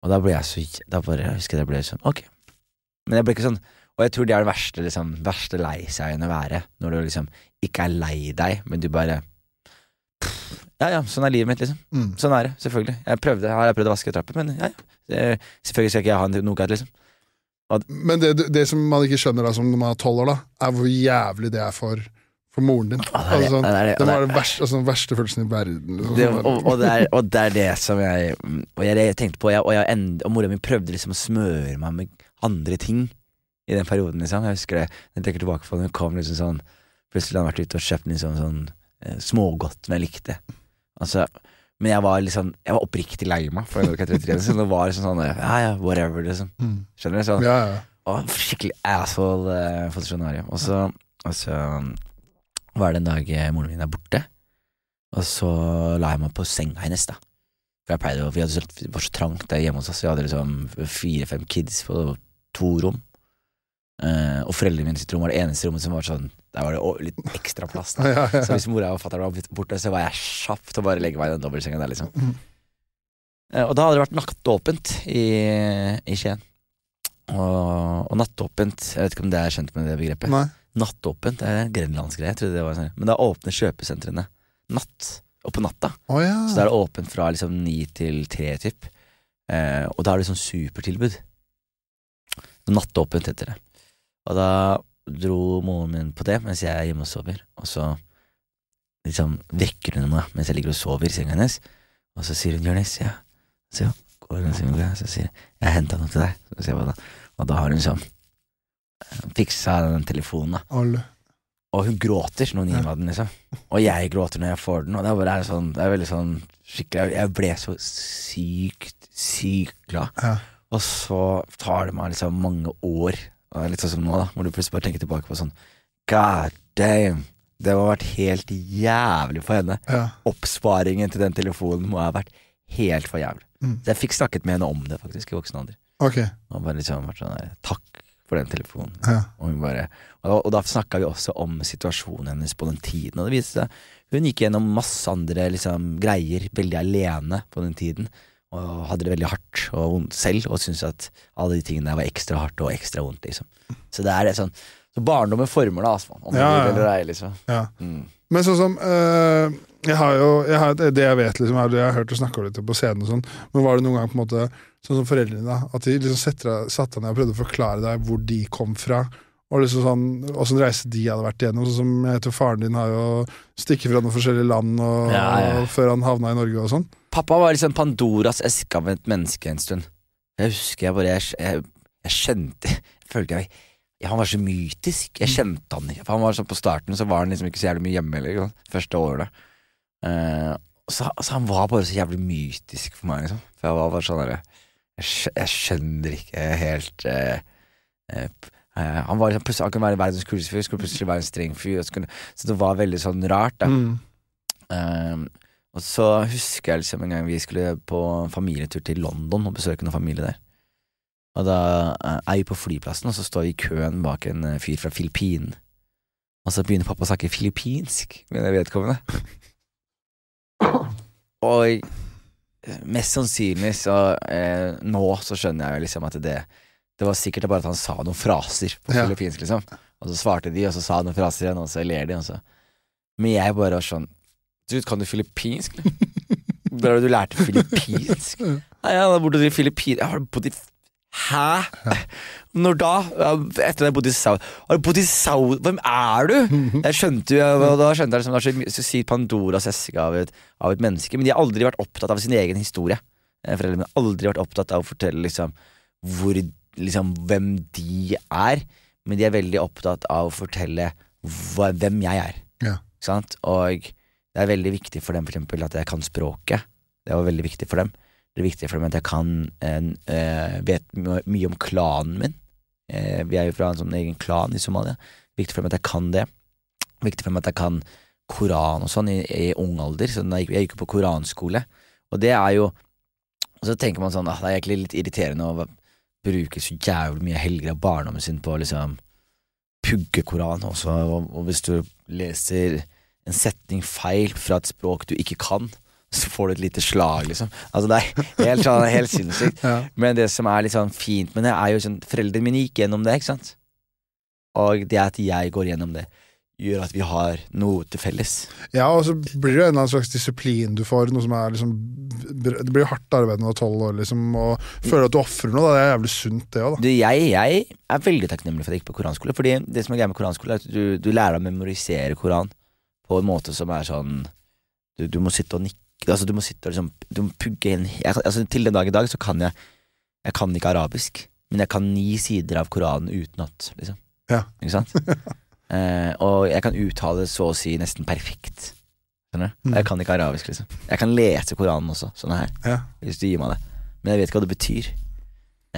Og da ble jeg så Da bare jeg husker jeg ble sånn Ok. Men jeg ble ikke sånn Og jeg tror det er det verste, liksom, verste lei seg-en å være. Når du liksom ikke er lei deg, men du bare Ja ja, sånn er livet mitt, liksom. Mm. Sånn er det, selvfølgelig. Jeg prøvde, har jeg prøvd å vaske trapper, men ja, ja. Selvfølgelig skal ikke jeg ha noe galt, liksom. Men det, det som man ikke skjønner da, som når man er tolv år, da, er hvor jævlig det er for, for moren din. Ah, det Altså, det det, det må den verste, altså, verste følelsen i verden. liksom. Det, og, og, det er, og det er det som jeg Og jeg, jeg tenkte på jeg, Og, jeg, end- og mora mi prøvde liksom å smøre meg med andre ting i den perioden. liksom Jeg husker det Jeg tenker tilbake på det, Hun kom liksom sånn Plutselig hadde han vært ute og kjøpt liksom sånn eh, smågodt som jeg likte. Altså men jeg var liksom Jeg var oppriktig lei meg for Nokia 33. Så det var liksom sånn Ja ja, whatever, liksom. Mm. Skjønner du? Sånn, Ja, ja. Å, skikkelig asshole-posisjon funksjonarium. Og så, og så um, var det en dag eh, moren min er borte, og så la jeg meg på senga hennes, da. For For jeg pleide å, vi hadde så, det var så trangt der hjemme hos oss. Vi hadde liksom fire-fem kids på to rom. Eh, og foreldrene mine sitt rom var det eneste rommet som var sånn Der var det litt ekstra plass. Da. Ja, ja, Så hvis mora og fatter'n var borte, så var jeg kjapp til å bare legge meg i den dobbeltsenga der, liksom. Mm. Eh, og da hadde det vært nattåpent i, i Skien. Og, og nattåpent, jeg vet ikke om det er kjent med det begrepet. Nei. Nattåpent det er en grenlandsgreie, sånn. Men da åpner kjøpesentrene natt, og på natta. Oh, ja. Så da er det åpent fra liksom ni til tre, typ. Uh, og da er det sånn supertilbud. Nattåpent heter det. Og da dro moren min på det mens jeg er hjemme og sover, og så liksom vekker hun meg mens jeg ligger og sover i senga hennes, og så sier hun 'Jonis', ja. Så går hun og så sier jeg har henta noe til deg', så jeg hva da? Og da har hun sånn eh, fiksa den telefonen, da. Alle. Og hun gråter når hun gir meg den, liksom. Og jeg gråter når jeg får den. Og det er bare sånn, det er veldig sånn skikkelig Jeg ble så sykt, sykt glad. Ja. Og så tar det meg liksom mange år, og litt sånn som nå, da, hvor du plutselig bare tenker tilbake på sånn God damn! Det må ha vært helt jævlig for henne. Ja. Oppsparingen til den telefonen må ha vært helt for jævlig. Mm. Så jeg fikk snakket med henne om det, faktisk, i voksen alder. Ok. Og bare liksom vært sånn der, Takk for den telefonen. Ja. Og, bare, og, og da snakka vi også om situasjonen hennes på den tiden, og det viste seg hun gikk gjennom masse andre liksom, greier veldig alene på den tiden, og hadde det veldig hardt og vondt selv, og syntes at alle de tingene der var ekstra hardt og ekstra vondt, liksom. Så det er det sånn Så barndommen former deg, altså, om du Ja, ja, vil eller ei, liksom. ja. Mm. Men sånn som øh, Jeg har jo jeg har, Det jeg vet, liksom, er det jeg har hørt og snakka litt på scenen og sånn, men var det noen gang på en måte sånn som foreldrene, da, at de liksom satte deg ned og prøvde å forklare deg hvor de kom fra? Og liksom sånn, Åssen reise de hadde vært igjennom. Sånn som jeg tror faren din har jo stikket fra noen forskjellige land og, Ja, ja. før han havna i Norge og sånn. Pappa var liksom Pandoras eske av et menneske en stund. Jeg husker jeg bare Jeg, jeg, jeg kjente Jeg følte jeg jeg, Han var så mytisk. Jeg kjente han ikke. For han var sånn På starten så var han liksom ikke så jævlig mye hjemme heller. Første årene. Uh, så, så han var bare så jævlig mytisk for meg, liksom. For jeg var bare sånn jeg, skjønner ikke helt uh, uh, Han var liksom plutselig Han kunne være verdens kuleste fyr, skulle plutselig være en streng fyr. Så, kunne, så det var veldig sånn rart, da. Mm. Og så husker jeg liksom en gang vi skulle på familietur til London og besøke noen familie der. Og da er vi på flyplassen, og så står vi i køen bak en eh, fyr fra Filippinene. Og så begynner pappa å snakke filippinsk med det vedkommende. Og mest sannsynlig så eh, Nå så skjønner jeg liksom at det Det var sikkert bare at han sa noen fraser på Ja. filippinsk, liksom. Og så svarte de, og så sa han noen fraser igjen, og så ler de, og så Men jeg bare var sånn Du, kan du filippinsk. Hvor du lærte filippinsk? Nei, jeg har bodd i Filippinene Jeg har bodd i Hæ? Når da? Etter at jeg bodde i Saudi Har du bodd i Saudi? Hvem er du? Jeg skjønte jo, og da skjønte jeg liksom, det er så sykt Pandoras eske av av et menneske. Men de har aldri vært opptatt av sin egen historie. Eh, Foreldrene mine har aldri vært opptatt av å fortelle liksom hvor liksom hvem de er. Men de er veldig opptatt av å fortelle hva, hvem jeg er. Ja. Sant? Og det er veldig viktig for dem for eksempel at jeg kan språket. Det var veldig viktig for dem. Det er viktig for dem at jeg kan eh, vet mye om klanen min. Eh, vi er jo fra en sånn egen klan i Somalia. Viktig for dem at jeg kan det. Viktig for dem at jeg kan Koran og sånn i, i ung alder. Så jeg, jeg gikk jo på koranskole. Og det er jo Og så tenker man sånn ah, Det er egentlig litt irriterende å bruke så jævlig mye helger av barndommen sin på å liksom pugge Koran også. Og, og hvis du leser en setning feil fra et språk du ikke kan, så får du et lite slag, liksom. Altså Det er helt, sånn, helt sinnssykt. Ja. Men det som er litt sånn fint med det, er jo sånn Foreldrene mine gikk gjennom det, ikke sant? Og det at jeg går gjennom det, gjør at vi har noe til felles. Ja, og så blir det jo en eller annen slags disiplin du får. Noe som er liksom Det blir jo hardt arbeid når du er tolv år, liksom, og føler at du ofrer noe. Da. Det er jævlig sunt, det òg, da. Du, jeg, jeg er veldig takknemlig for at jeg gikk på koranskole. Fordi det som er greia med koranskole, er at du, du lærer å memorisere Koran på en måte som er sånn Du, du må sitte og nikke Altså Du må sitte og liksom Du må pugge inn jeg, altså, Til den dag i dag så kan jeg Jeg kan ikke arabisk, men jeg kan ni sider av Koranen utenat, liksom. Ja. Ikke sant? eh, og jeg kan uttale så å si nesten perfekt. Skjønner du? Mm. Jeg kan ikke arabisk, liksom. Jeg kan lese Koranen også, sånn her, Ja. hvis du gir meg det. Men jeg vet ikke hva det betyr.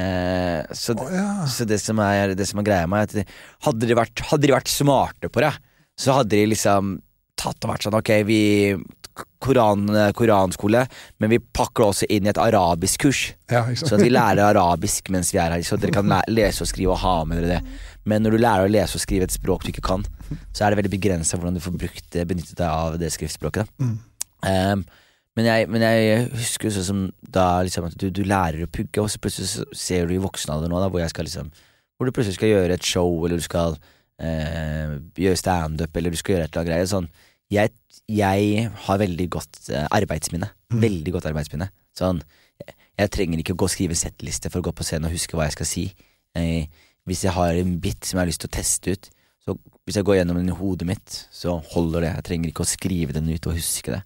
Eh, så, oh, ja. så det som er, det som er greia med er at de- hadde, de vært, hadde de vært smarte på det, så hadde de liksom tatt og vært sånn Ok, vi koran, koranskole, men vi pakker også inn i et arabisk kurs. Ja? Så at vi lærer arabisk mens vi er her, så dere kan lese og skrive og ha med dere det. Men når du lærer å lese og skrive et språk du ikke kan, så er det veldig begrensa hvordan du får brukt, det- benyttet deg av det skriftspråket. Mm. Um, men, jeg, men jeg husker sånn som da liksom du, du lærer å pugge, og så plutselig ser du i voksen alder nå, da, hvor skal liksom Hvor du plutselig skal gjøre et show, eller du skal eh, gjøre standup, eller du skal gjøre et eller annet greie. Sånn, jeg, jeg har veldig godt eh, arbeidsminne. Mm. Veldig godt arbeidsminne. Sånn, jeg, jeg trenger ikke å gå og skrive settliste for å gå på scenen og huske hva jeg skal si. Eh, hvis jeg har en bit som jeg har lyst til å teste ut, så hvis jeg går gjennom den i hodet mitt, så holder det. Jeg trenger ikke å skrive den ut og huske det.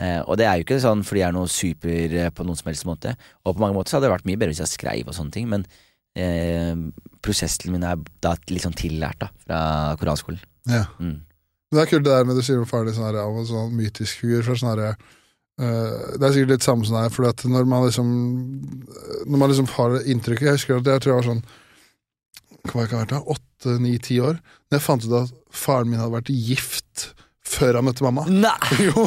Eh, og det er jo ikke sånn fordi jeg er noe super eh, på noen som helst måte. Og på mange måter så hadde det vært mye bedre hvis jeg skrev og sånne ting, men eh, prosessen min er da litt sånn tillært da, fra koranskolen. Ja. Mm. Men det er kult det der med du sier om faren din sånn av en sånn mytisk figur. For sånn eh, det er sikkert litt samme som er, for når man liksom Når man liksom har det inntrykket Jeg husker at jeg tror jeg var sånn Hva jeg ha vært da? Åtte, ni, ti år. Når jeg fant ut at faren min hadde vært gift før han møtte mamma. Nei! Jo,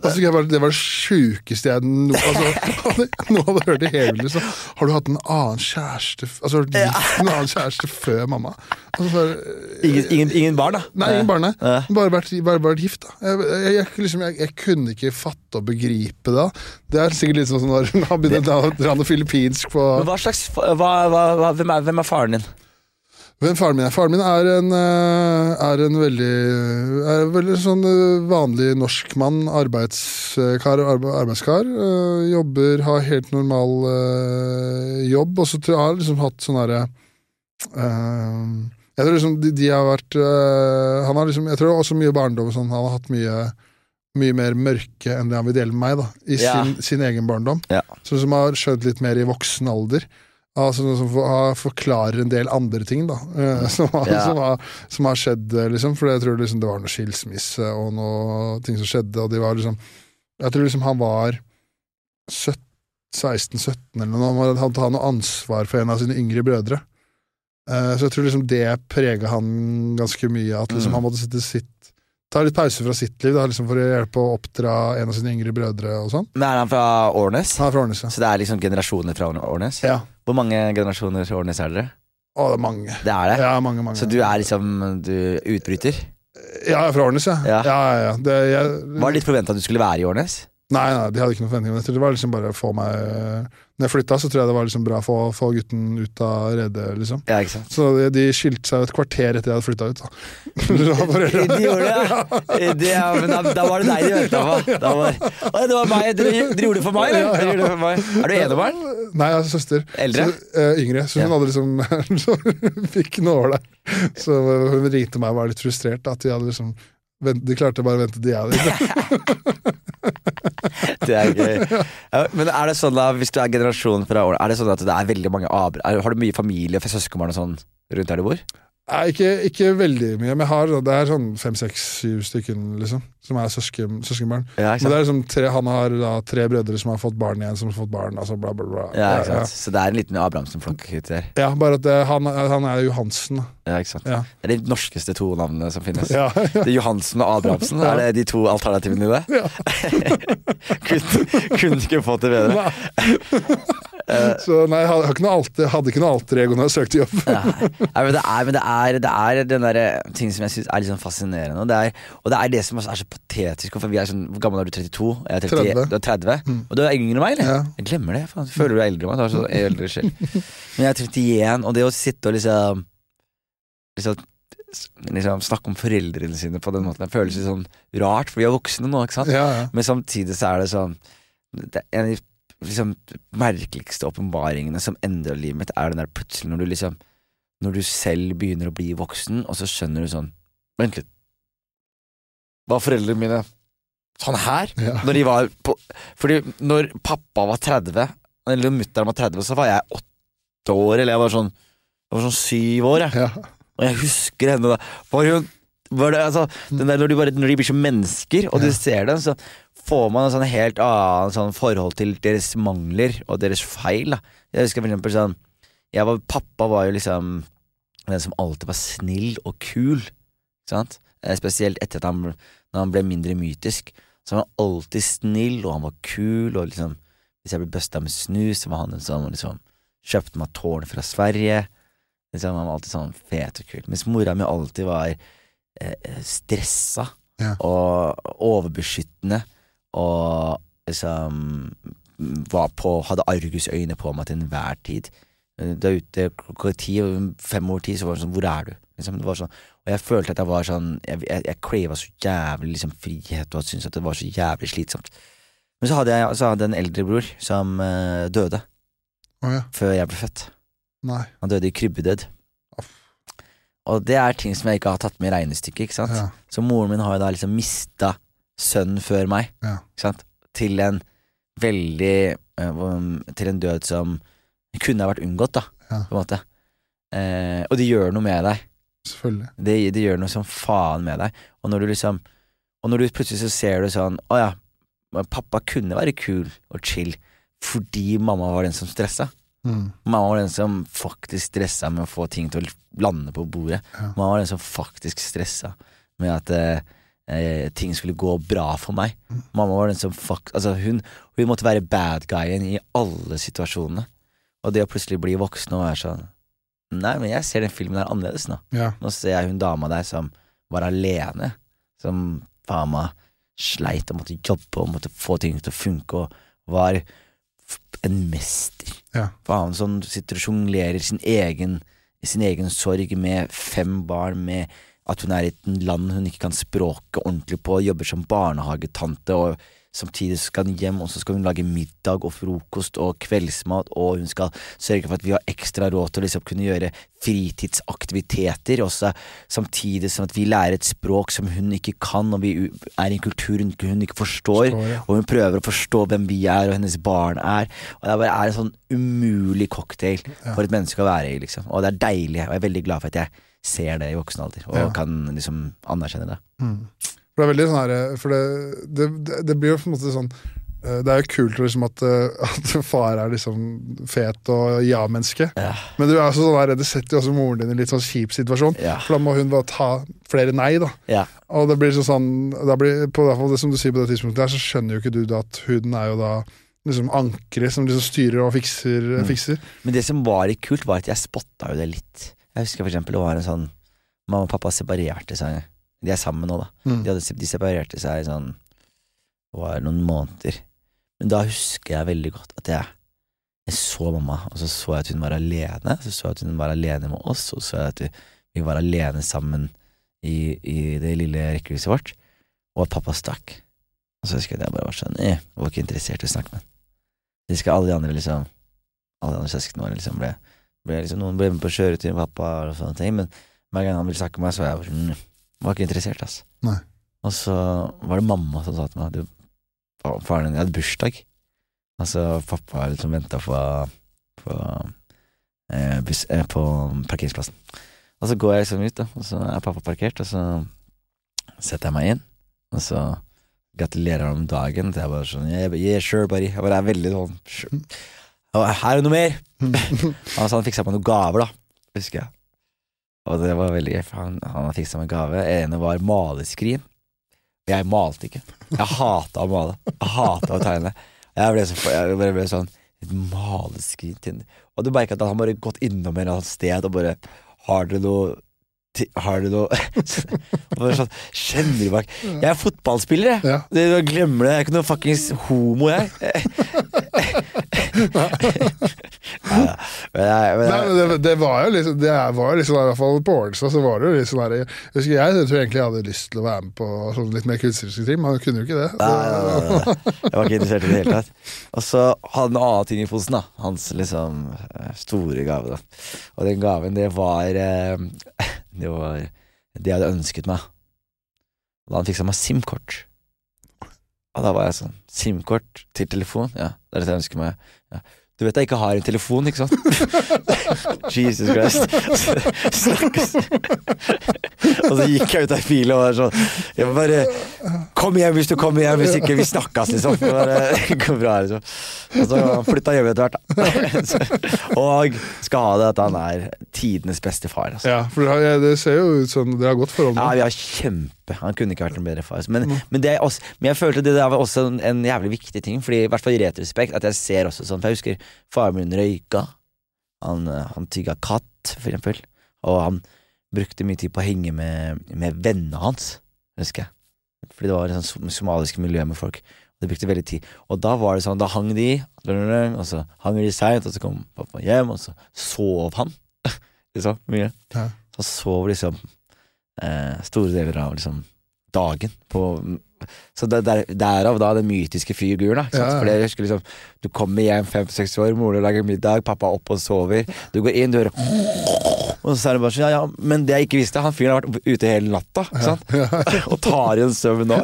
altså, bare, Det var det sjukeste jeg no, altså, noe hadde hørt i hele liv. Har du hatt en annen kjæreste Altså, har du gift en annen kjæreste før mamma? Altså, bare, Ingen, ingen, ingen barn, da? Nei, ingen barn, nei. Bare vært, bare vært gift, da. Jeg, jeg, jeg, liksom, jeg, kunne ikke fatte og begripe det. Det er sikkert litt sånn som når han begynner å dra noe filippinsk på hva slags hva, hva, hvem, er, hvem er faren din? Hvem faren min er? Faren min er en, eh, er en veldig er en veldig sånn eh, vanlig norsk mann. Arbeidskar. arbeidskar eh, jobber, har helt normal jobb. Og så har jeg liksom hatt sånn herre Jeg tror liksom de, de har vært Han har liksom Jeg tror også mye barndom og sånn. Han har hatt mye mye mer mørke enn det han vil dele med meg, da, i Ja. sin, sin egen barndom. Ja. Så som har skjønt litt mer i voksen alder. Altså som forklarer en del andre ting, da. eh, som, har, Ja. som, har, som har skjedd, eh, liksom. For jeg tror liksom det var noe skilsmisse og noe ting som skjedde, og de var liksom Jeg tror liksom han var 16-17 eller noe. Han hadde hatt noe ansvar for en av sine yngre brødre. Eh, så jeg tror liksom det prega han ganske mye. At liksom Mm. han måtte sitte sitt Ta litt pause fra sitt liv da, liksom for å hjelpe å oppdra en av sine yngre brødre og sånn. Men Er han fra Årnes? Han er fra Årnes, ja. Så det er liksom generasjoner fra Årnes? ja. Hvor mange generasjoner fra Årnes er dere? Å, det er mange. Det er det? Ja, mange, mange. Så du er liksom du utbryter? Ja, jeg er fra Årnes, ja. Ja. ja, ja, ja. Det, jeg, Var det litt forventa at du skulle være i Årnes? Nei, nei, de hadde ikke noen forventninger. om det. Det var liksom bare å få meg Når jeg flytta, så tror jeg det var liksom bra å få, få gutten ut av redet, liksom. Ja? Så de, de skilte seg et kvarter etter jeg hadde flytta ut. Foreldre- De gjorde det, ja. det ja, men da, da var det deg de venta på. Da var, Å, det var meg. Dere, de gjorde det for meg, eller? Gjorde det for meg. Er du enebarn? Nei, jeg har søster. Eldre? Så, uh, yngre. Så hun hadde liksom så Fikk der. Så hun ringte meg og var litt frustrert. At de hadde liksom De klarte bare å vente til jeg Det er gøy. Men er det sånn da, hvis du er generasjonen fra Årnes, er det sånn at det er veldig mange abr... er- Har du mye familie og søskenbarn og sånn rundt der du bor? Nei, ikke, ikke veldig mye, men jeg har, det er sånn fem, seks, syv stykken, liksom. Som er søsken, søskenbarn. Ja, Men det er liksom tre, han har da tre brødre som har fått barn igjen, som har fått barn, altså bla, bla, bla. Ja, ikke sant? Så det er en liten Abrahamsen-flokk der. Ja, bare at det, han, han er Johansen. Ja, ikke sant? Ja. Det er de norskeste to navnene som finnes. Ja, Det er Johansen og Abrahamsen. Er det de to alternativene i det? ja. kunne, kunne ikke fått det bedre. Nei. Så nei, jeg hadde ikke noe alter, hadde ikke noe alter ego når jeg søkte jobb. Nei, men det er, men det er, det er den derre ting som jeg syns er litt sånn fascinerende. Og det er, og det er det som er så patetisk. For vi er sånn, Hvor gammel er du? 32? Jeg er 30, 30. Du er 30 Og du er yngre enn meg, eller? Ja. Jeg glemmer det. Faen. Føler du er eldre enn meg? Du har så eldre selv. Men jeg er 31, og det å sitte og liksom Liksom, liksom snakke om foreldrene sine på den måten, det føles litt sånn rart, for vi er voksne nå, ikke sant? Ja, ja. Men samtidig så er det sånn det er En liksom, merkeligste åpenbaringene som endrer livet mitt, er den der plutselig når du liksom Når du selv begynner å bli voksen, og så skjønner du sånn Vent litt. Var foreldrene mine sånn her? Ja. Når de var på Fordi når pappa var 30, eller mutter'n var 30, så var jeg åtte år, eller jeg var sånn Jeg var sånn syv år, jeg. Ja. Og jeg husker henne da var hun, var det, altså, den der, når, de bare, når de blir som mennesker, og du ser dem, så får man en sånn helt annen sånn forhold til deres mangler og deres feil. Da. Jeg husker for eksempel sånn var, Pappa var jo liksom den som alltid var snill og kul. Sant? Eh, Spesielt etter at han, når han ble mindre mytisk. Så han var alltid snill, og han var kul, og liksom Hvis jeg ble busta med snus, så var han den som liksom kjøpte meg tårn fra Sverige. Liksom, han var alltid sånn fet og kul. Mens mora mi alltid var eh, stressa Ja. og overbeskyttende og liksom var på Hadde argusøyne på meg til enhver tid. Da ute klokka ti, fem over ti, så var det sånn Hvor er du? Liksom, det var sånn, og jeg følte at jeg var sånn Jeg, jeg, jeg crava så jævlig liksom, frihet, og syntes at det var så jævlig slitsomt. Men så hadde jeg, så hadde en eldre bror som uh, døde oh, ja. før jeg ble født. Nei. Han døde i krybbedød. Og det er ting som jeg ikke har tatt med i regnestykket. ikke sant? Ja. Så moren min har jo da liksom mista sønnen før meg, Ja. Til en veldig eh, Til en død som kunne ha vært unngått, da, Ja. på en måte. Eh, og det gjør noe med deg. Selvfølgelig. Det, det gjør noe som faen med deg. Og når du liksom Og når du plutselig så ser du sånn Å ja, pappa kunne være kul og chill fordi mamma var den som stressa. Mm. Mamma var den som faktisk stressa med å få ting til å lande på bordet. Ja. Mamma var den som faktisk stressa med at eh, eh, ting skulle gå bra for meg. Mm. Mamma var den som fuck, Altså, hun, hun måtte være bad guyen i alle situasjonene. Og det å plutselig bli voksen og være sånn Nei, men jeg ser den filmen her annerledes nå. Ja. Nå ser jeg hun dama der som var alene, som faen meg sleit og måtte jobbe og måtte få ting til å funke, og var en mester. Ja. Faen, sånn sitter og sjonglerer sin egen, sin egen sorg med fem barn, med at hun er i et land hun ikke kan språket ordentlig på, jobber som barnehagetante, og samtidig skal hun hjem, og så skal hun lage middag og frokost og kveldsmat, og hun skal sørge for at vi har ekstra råd til å liksom kunne gjøre fritidsaktiviteter, også samtidig som at vi lærer et språk som hun ikke kan, og vi er i en kultur hun, ikke forstår, Forstår, ja. og hun prøver å forstå hvem vi er, og hennes barn er, og det bare er en sånn umulig cocktail for et menneske å være i, liksom. Og det er deilig, og jeg er veldig glad for at jeg ser det i voksen alder, og Ja. kan liksom anerkjenne det. Mm. For det er veldig sånn her For det, det, det, blir jo på en måte sånn eh, Det er jo kult liksom at, eh, at far er liksom fet og ja-menneske. Ja. Men du er også sånn her, det setter jo også moren din i en litt sånn kjip situasjon. Ja. For da må hun bare ta flere nei, da. Ja. Og det blir sånn da blir, på det som du sier på det tidspunktet der, så skjønner jo ikke du da at huden er jo da liksom ankeret som liksom styrer og fikser. Mm. fikser. Men det som var litt kult, var at jeg spotta jo det litt. Jeg husker for eksempel det var en sånn Mamma og pappa separerte seg. De er sammen nå, da. Mm. De, hadde, de separerte seg sånn Det var noen måneder. Men da husker jeg veldig godt at jeg, jeg så mamma, og så så jeg at hun var alene. Så så jeg at hun var alene med oss, og så så jeg at vi, var alene sammen i, i det lille rekkehuset vårt, og at pappa stakk. Og så husker jeg at jeg bare var sånn eh, jeg var ikke interessert i å snakke med ham. Jeg husker alle de andre liksom Alle de andre søsknene våre liksom ble, ble liksom, Noen ble med på kjøretur med pappa og sånne ting, men hver gang han ville snakke med meg, så var jeg sånn «Mm, Var ikke interessert, ass. Nei. Og så var det mamma som sa til meg at fa- Faren din hadde bursdag. Altså, pappa liksom venta på, på, eh, bus, eh, på parkeringsplassen. Og så går jeg liksom ut, da, og så er pappa parkert, og så setter jeg meg inn, og så gratulerer han om dagen. Så jeg bare sånn Yeah, yeah sure, buddy. Jeg bare er veldig sånn sure. Her er det noe mer! Sa han fiksa meg noen gaver, da, husker jeg. Og det var veldig gøy, for han, han fiksa meg gave. ene var maleskrin. Jeg malte ikke. Jeg hata å male. Jeg hata å tegne. Jeg ble, så, jeg ble, ble sånn maleskrin Og du merka at han bare gått innom et eller annet sted og bare Har dere noe har du noe sånn, Kjenner du meg Jeg er fotballspiller, jeg. Ja. Du glemmer det. Jeg er ikke noe fuckings homo, jeg. Men jeg, men Nei, men det, det var jo liksom Det var jo liksom I hvert fall på Ålstad så var det jo sånn der Jeg husker jeg tror egentlig jeg hadde lyst til å være med på sånn litt mer kunstneriske ting, men han kunne jo ikke det. Nei, nei, nei. Jeg var ikke interessert i det hele tatt. Og så hadde han en annen ting i posen, da. Hans liksom eh, store gave, da. Og den gaven, det var eh, Det var det jeg hadde ønsket meg. Da han fiksa meg SIM-kort. Og da var jeg sånn SIM-kort til telefon? Ja, det er det jeg ønsker meg. Du vet jeg ikke har en telefon, ikke sant? Jesus Christ. Snakkes. og så gikk jeg ut av bilen og var sånn Jeg bare Kom hjem hvis du kommer hjem, hvis ikke vi snakkes, liksom. Det bare, går bra, liksom. Og så flytta hjem etter hvert, da. og skal ha det at han er tidenes beste far. Altså. Ja, for det, ser jo ut som dere har godt forhold Ja, vi har kjempe Han kunne ikke vært en bedre far. Men, men, det er også, men jeg følte det der var også en, jævlig viktig ting, Fordi i hvert fall i retrospekt, at jeg ser også sånn For jeg husker faren min røyka. Han, eh, han tygga katt, for eksempel. Og han brukte mye tid på å henge med, med vennene hans, husker jeg. Fordi det var et som- somalisk miljø med folk. Og det brukte veldig tid. Og da var det sånn, da hang de, og så hang de seint, og så kom pappa hjem, og så sov han. liksom, mye. Ja. Så sov liksom eh, store deler av liksom dagen på Så det, der, derav da den mytiske figuren, da. Ja, ja. Fordi jeg husker liksom Du kommer hjem fem-seks år, mora lager middag, pappa er oppe og sover. Du går inn, du hører Og så er det bare sånn, ja, ja, men det jeg ikke visste, han fyren har vært ute hele natta. Ikke sant? og tar igjen søvn nå.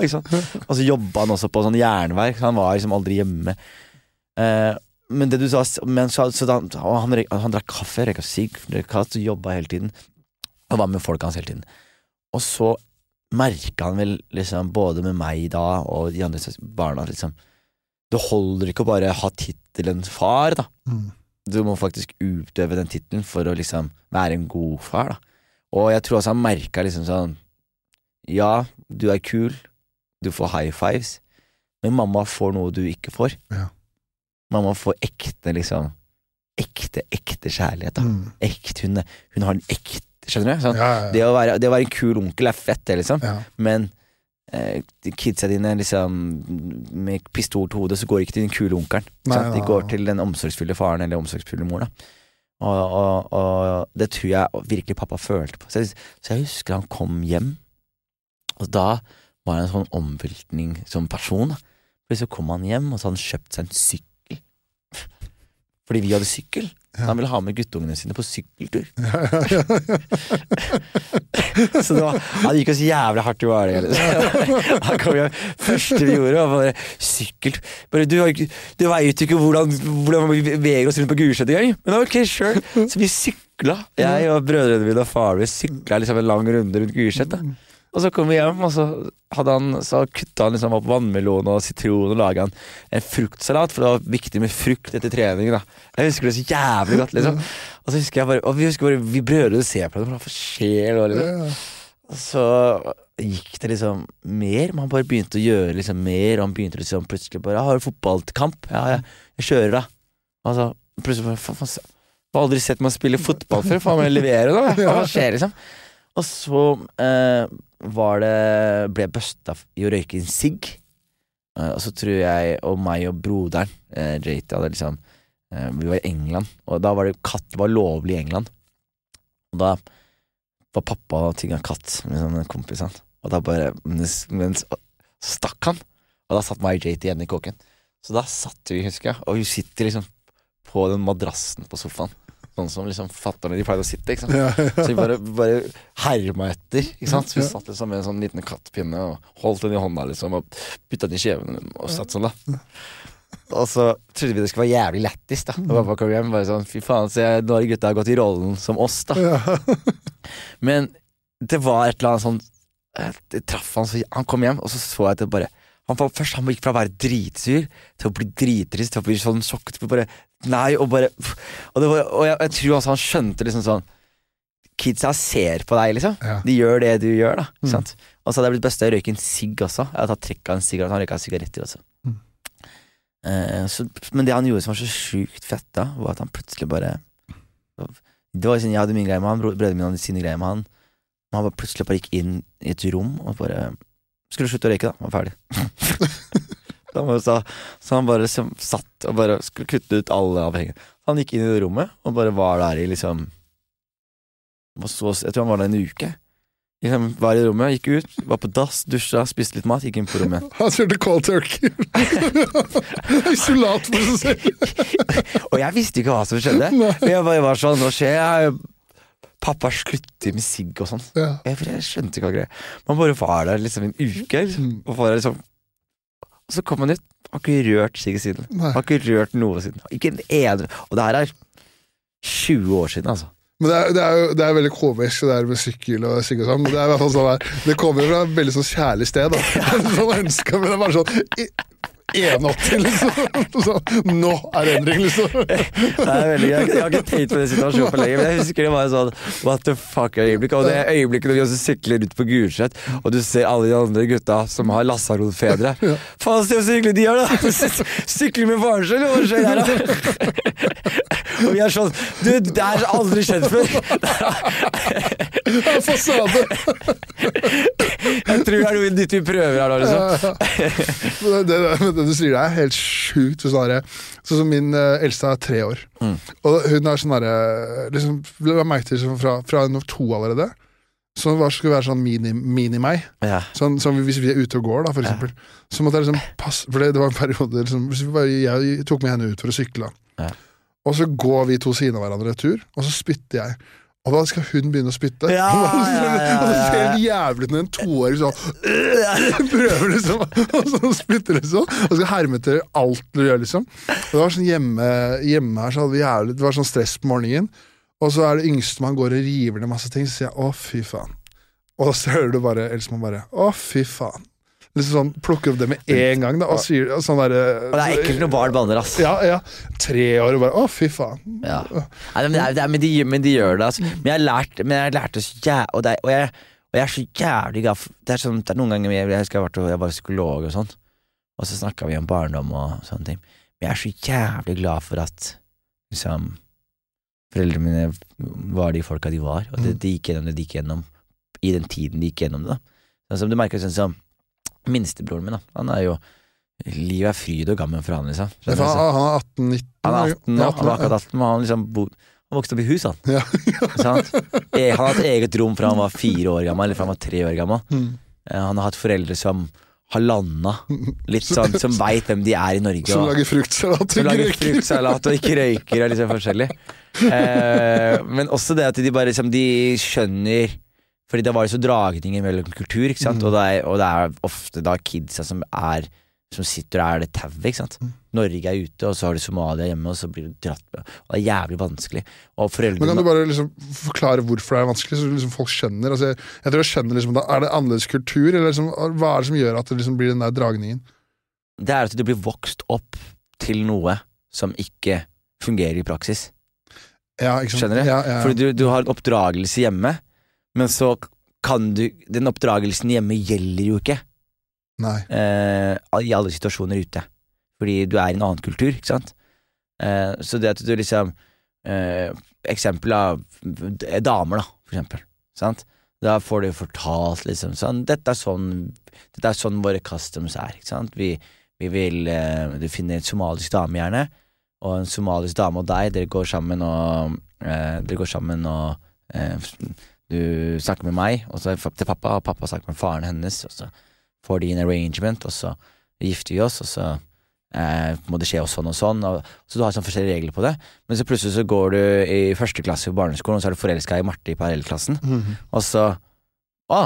Og så jobba han også på sånn jernverk, så han var liksom aldri hjemme. Eh, men det du sa men så, så han, røyk- han drakk kaffe, røyka sigg, jobba hele tiden. Og var med folka hans hele tiden. Og så merka han vel liksom både med meg da og de andre barna liksom Det holder ikke å bare ha tittelen far, da. Mm. Du må faktisk utøve den tittelen for å liksom være en god far, da. Og jeg tror også han merka liksom sånn Ja, du er kul, du får high fives, men mamma får noe du ikke får. Ja. Mamma får ekte, liksom Ekte, ekte kjærlighet, da. Mm. Ekte, hun, hun har den ekte, skjønner du? Sånn, Ja, ja, det, å være, det å være en kul onkel er fett, det, liksom. Men eh, kidsa dine liksom med pistol til hodet, så går ikke til den kule onkelen. De går til den omsorgsfulle faren eller omsorgsfulle mor. Da. Og, og, og det tror jeg virkelig pappa følte på. Så jeg, så jeg husker han kom hjem, og da var det en sånn omveltning som person. Da. Så kom han hjem, og så hadde han kjøpt seg en sykkel. Fordi vi hadde sykkel. Så han ville ha med guttungene sine på sykkeltur. Så det, var, han gikk oss jævlig hardt i hvalet. Han kom hjem, første vi gjorde, var bare sykkel. Bare, du, du veit jo ikke hvordan, hvordan vi beveger oss rundt på Gulset engang. Men ok, sure. Så vi sykla. Jeg og brødrene mine og faren min sykla liksom en lang runde rundt Gulset. Og så kom vi hjem, og så, hadde han, så kutta han liksom opp vannmelon og sitron og laga en, en fruktsalat, for det var viktig med frukt etter trening. da Jeg husker det så jævlig godt. liksom Og så husker jeg bare Og vi husker bare Vi brødrene ser på det, hva skjer nå? liksom og så gikk det liksom mer. Man bare begynte å gjøre liksom mer, og han begynte liksom plutselig bare 'Har du fotballkamp?' 'Ja, jeg, jeg kjører, da'. Og så plutselig bare faen, faen, Jeg har aldri sett meg spille fotball før. Faen, må jeg levere nå? Hva skjer, liksom? Og så eh, var det ble jeg busta i å røyke en sigg. Eh, og så tror jeg og meg og broderen, eh, JT, hadde liksom eh, Vi var i England, og da var det katt var lovlig i England. Og da var pappa og tygga katt med sånne kompisene. Og da bare mens, mens, stakk han, og da satt meg og JT igjen i kåken. Så da satt vi, husker jeg, og vi sitter liksom på den madrassen på sofaen. Sånn som liksom fatter'n de pleide å sitte. ikke sant? Ja, ja. Så vi bare, bare herma etter. ikke sant? Så vi satt liksom med en sånn liten kattpinne og holdt den i hånda liksom og bytta den i kjeven og satt sånn, da. Og så trodde vi det skulle være jævlig lættis, da. Og pappa kom hjem bare sånn Fy faen, se, nå har gutta gått i rollen som oss, da. Men det var et eller annet sånn eh, Det traff han så Han kom hjem, og så så jeg at det bare han Først han gikk fra å være dritsur til å bli drittrist til å bli sånn sjokket. Bare, nei, og bare Og, var, og jeg, jeg tror også han skjønte liksom sånn Kidsa ser på deg, liksom. Ja. De gjør det du gjør, da. Mm. sant? Og så hadde jeg blitt beste å røyke en sigg også. Jeg hadde tatt trekk av en sigaret. Han røyka sigaretter også. Mm. Eh, så, men det han gjorde som var så sjukt fett, da, var at han plutselig bare Det var sånn, Jeg hadde min greie med han, brødrene mine hadde sine greier med han. Men han bare plutselig bare gikk inn i et rom og bare Skulle slutte å røyke, da. Var ferdig. så, så han bare satt og bare skulle kutte ut alle avhengige. Han gikk inn i det rommet og bare var der i liksom så, Jeg tror han var der en uke. Liksom, var i rommet, gikk ut, var på dass, dusja, spiste litt mat, gikk inn på rommet. Han kjørte cold turkey. Isolat for seg selv. Og jeg visste ikke hva som skjedde. Nei. Jeg bare var sånn, hva skjer? Jeg, pappa slutter med sigg og sånn. Ja. Jeg, jeg skjønte ikke hva greia Man bare var der liksom en uke. Liksom, Mm. og, liksom, og så kom han ut. Har ikke rørt sigg siden. Nei. Har ikke rørt noe siden. Ikke en ene Og det her er 20 år siden, altså. Men det er, det er jo det er veldig komisk det der med sykkel og sigg og sånn. Det er i hvert fall sånn der Det kommer fra et veldig sånn kjærlig sted. Da. sånn ønsker, men det er bare sånn 1,80, liksom. Så, nå er det endring, liksom. Det er veldig gøy. Jeg har ikke tenkt på den situasjonen for lenge, men jeg husker det var en sånn what the fuck-øyeblikk. Og det øyeblikket når vi også sykler ut på Gulset, og du ser alle de andre gutta som har lasaronfedre. Faen, se så hyggelig de er, da! Sykler med sin, hva skjer her, da? Og vi er sånn Du, det er aldri skjedd før! Fasade. Jeg tror det er noe nytt vi prøver her da, liksom. Det, det, det du sier, det er helt sjukt. Sånn som min eh, eldste er tre år. Mm. Og hun er sånn derre liksom, La meg til liksom, fra, fra hun var to allerede. Så hun skulle være sånn mini- mini-meg. Ja. sånn, sånn hvis vi er ute og går, da, for Ja. eksempel. Så måtte jeg liksom passe For det, det var en periode liksom, bare, Jeg tok med henne ut for å sykle. Ja. Og så går vi to siden av hverandre tur, og så spytter jeg. Og da skal hun begynne å spytte. Ja, og det ja, ja, ja, ser hun helt jævlig ut når en toåring sånn prøver, liksom. Og så spytter, liksom. Og skal herme etter alt du gjør, liksom. Og det var sånn hjemme, hjemme her så hadde vi jævlig Det var sånn stress på morgenen. Og så er det yngste man går og river ned masse ting, så sier jeg å, fy faen. Og så hører du bare eldstemann bare å, fy faen. Liksom sånn, Plukker opp det med en gang, da, og sier og sånn der, Og det er ekkelt når barn banner, ass. Ja, ja. Tre år og bare å, fy faen. Ja. Nei, men, det er, men, de, men de gjør det, altså. Men jeg har lært, men jeg har lært det så jævlig og, og, jeg, er så jævlig glad Det sånn, det er noen ganger jeg, jeg, husker jeg, vært, jeg var psykolog og sånn, og så snakka vi om barndom og sånne ting. Men jeg er så jævlig glad for at liksom foreldrene mine var de folka de var, og det, de gikk gjennom det de gikk gjennom i den tiden de gikk gjennom det. da. Sånn som du merker sånn som minstebroren min, da. Han er jo Livet er fryd og gammen for han, liksom. Han, er 18-19. Han er 18 nå, Ja, han var akkurat 18, men han liksom bo, han vokste opp i hus, han. Ja. Eh, Han har hatt eget rom fra han var fire år gammel, eller fra han var tre år gammel. Mm. Eh, Han har hatt foreldre som har landa, litt sånn, som veit hvem de er i Norge. Som Og, lager fruktsalat. som lager fruktsalat og ikke røyker og liksom forskjellig. Eh, men også det at de bare liksom, de skjønner Fordi da var det så dragninger mellom kultur, ikke sant? Og, det er, og det er ofte da kidsa som er som sitter og er det tauet, ikke sant. Norge er ute, og så har du Somalia hjemme, og så blir du dratt med. Og det er jævlig vanskelig. Og Men kan du bare liksom forklare hvorfor det er vanskelig, så liksom folk skjønner? Altså, jeg, jeg tror jeg skjønner liksom, Er det annerledes kultur, eller liksom, hva er det som gjør at det liksom blir den der dragningen? Det er at du blir vokst opp til noe som ikke fungerer i praksis. Ja, ikke sant? Skjønner du? Ja, ja. Fordi du, du har en oppdragelse hjemme, men så kan du Den oppdragelsen hjemme gjelder jo ikke Nei. eh, i alle situasjoner ute. Fordi du er i en annen kultur, ikke sant. Eh, så det at du liksom eh, Eksempel av damer, da, for eksempel. Sant? Da får du fortalt liksom sånn Dette er sånn Dette er sånn våre customs er, ikke sant. Vi, vi vil eh, Du finner en somalisk dame, gjerne, og en somalisk dame og deg, dere går sammen og eh, Dere går sammen og eh, du snakker med meg, og så til pappa, og pappa snakker med faren hennes, og så får de en arrangement, og så gifter vi oss, og så eh, må det skje og sånn og sånn, og, så du har sånn forskjellige regler på det. Men så plutselig så går du i første klasse på barneskolen, og så er du forelska i Marte i parallellklassen, Mhm. og så Å,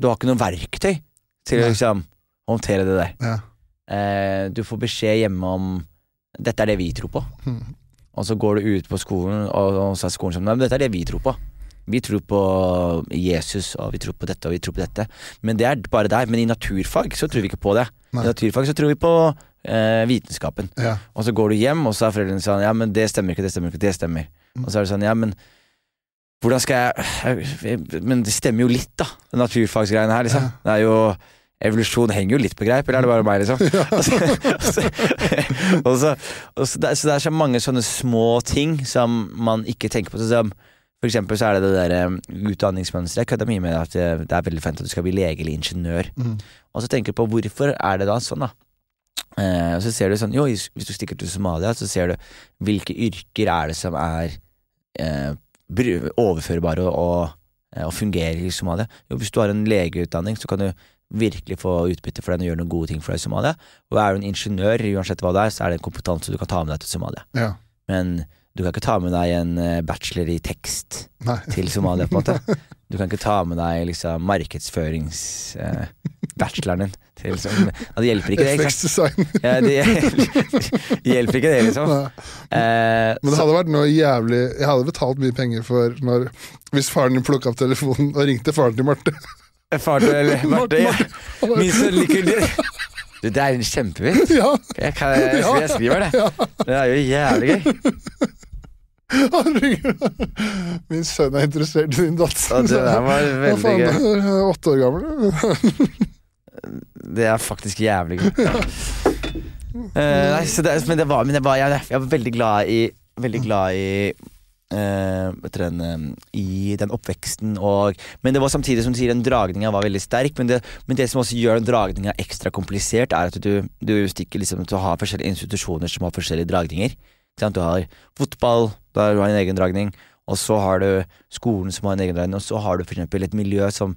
du har ikke noe verktøy til å liksom håndtere det der. Ja. Eh, du får beskjed hjemme om Dette er det vi tror på. Mm. Og så går du ut på skolen, og, og så er skolen sånn Nei, men dette er det vi tror på. Vi tror på Jesus, og vi tror på dette, og vi tror på dette. Men det er bare der. Men i naturfag så tror vi ikke på det. Nei. I naturfag så tror vi på eh, vitenskapen. Ja. Og så går du hjem, og så er foreldrene sånn Ja, men det stemmer ikke, det stemmer ikke, det stemmer. Mm. Og så er det sånn Ja, men hvordan skal jeg Men det stemmer jo litt, da, den naturfagsgreiene her, liksom. Ja. Det er jo Evolusjon henger jo litt på greip, eller er det bare meg, liksom? Og så, og så, og så, det, så det er så mange sånne små ting som man ikke tenker på. Som, for eksempel så er det det der utdanningsmønsteret. Jeg kødder mye med at det, det er veldig fint at du skal bli lege eller ingeniør. Mm. Og så tenker du på hvorfor er det da sånn, da? Eh, og så ser du sånn, jo, hvis du stikker til Somalia, så ser du hvilke yrker er det som er eh, overførbare og, og, eh, og fungerer i Somalia. Jo, hvis du har en legeutdanning, så kan du virkelig få utbytte for den og gjøre noen gode ting for deg i Somalia. Og er du en ingeniør, uansett hva det er, så er det en kompetanse du kan ta med deg til Somalia. ja. Men du kan ikke ta med deg en eh, bachelor i tekst Nei. til Somalia, på en måte. Du kan ikke ta med deg liksom markedsførings-bacheloren din til liksom, Det hjelper ikke, det. ikke. Ja, det, hjelper ikke det, liksom. Eh, Men det hadde vært noe jævlig Jeg hadde betalt mye penger for når Hvis faren din plukka opp telefonen og ringte faren til Marte. Far til eller Marte, ja. Min sønn liker det. Du, det er en kjempevits. Ja, jeg, jeg, jeg skriver det. Det er jo jævlig gøy. Min sønn er interessert i din datter. Ja, det var veldig gøy. du er Åtte år gammel. Det er faktisk jævlig gøy. Eh, nei, det, men det var, men det var jeg, jeg var veldig glad i Veldig glad i Uh, den, eh, I den oppveksten og Men det var samtidig som du sier, den dragninga var veldig sterk. Men det, men det som også gjør den dragninga ekstra komplisert, er at du, du stikker liksom til å ha forskjellige institusjoner som har forskjellige dragninger. Du har fotball, du har en egen dragning. Og så har du skolen som har en egen dragning. Og så har du for eksempel et miljø som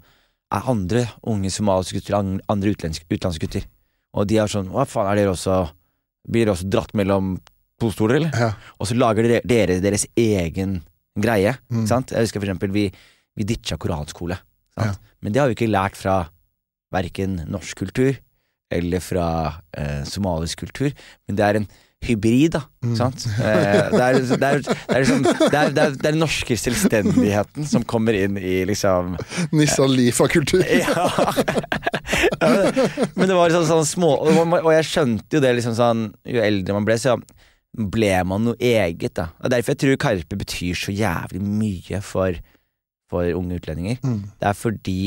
er andre unge somaliske gutter, andre utenlandske, gutter. Og de er sånn Hva faen, er dere også Blir dere også dratt mellom to stoler, eller? Ja. Og så lager dere, dere deres egen greie. Mm. Sant? Jeg husker for eksempel vi, vi ditcha koranskole. Sant? Ja. Men det har vi ikke lært fra verken norsk kultur eller fra eh, somalisk kultur. Men det er en hybrid, da. Mm. Sant? Eh, det, er, det, er, det, er liksom, det, er, den norske selvstendigheten som kommer inn i liksom Nissan Lifa-kultur. ja. ja men, men det var liksom sånn små og, og jeg skjønte jo det liksom sånn Jo eldre man ble, så ble man noe eget. da Og Derfor jeg tror Karpe betyr så jævlig mye for, for unge utlendinger. Mm. Det er fordi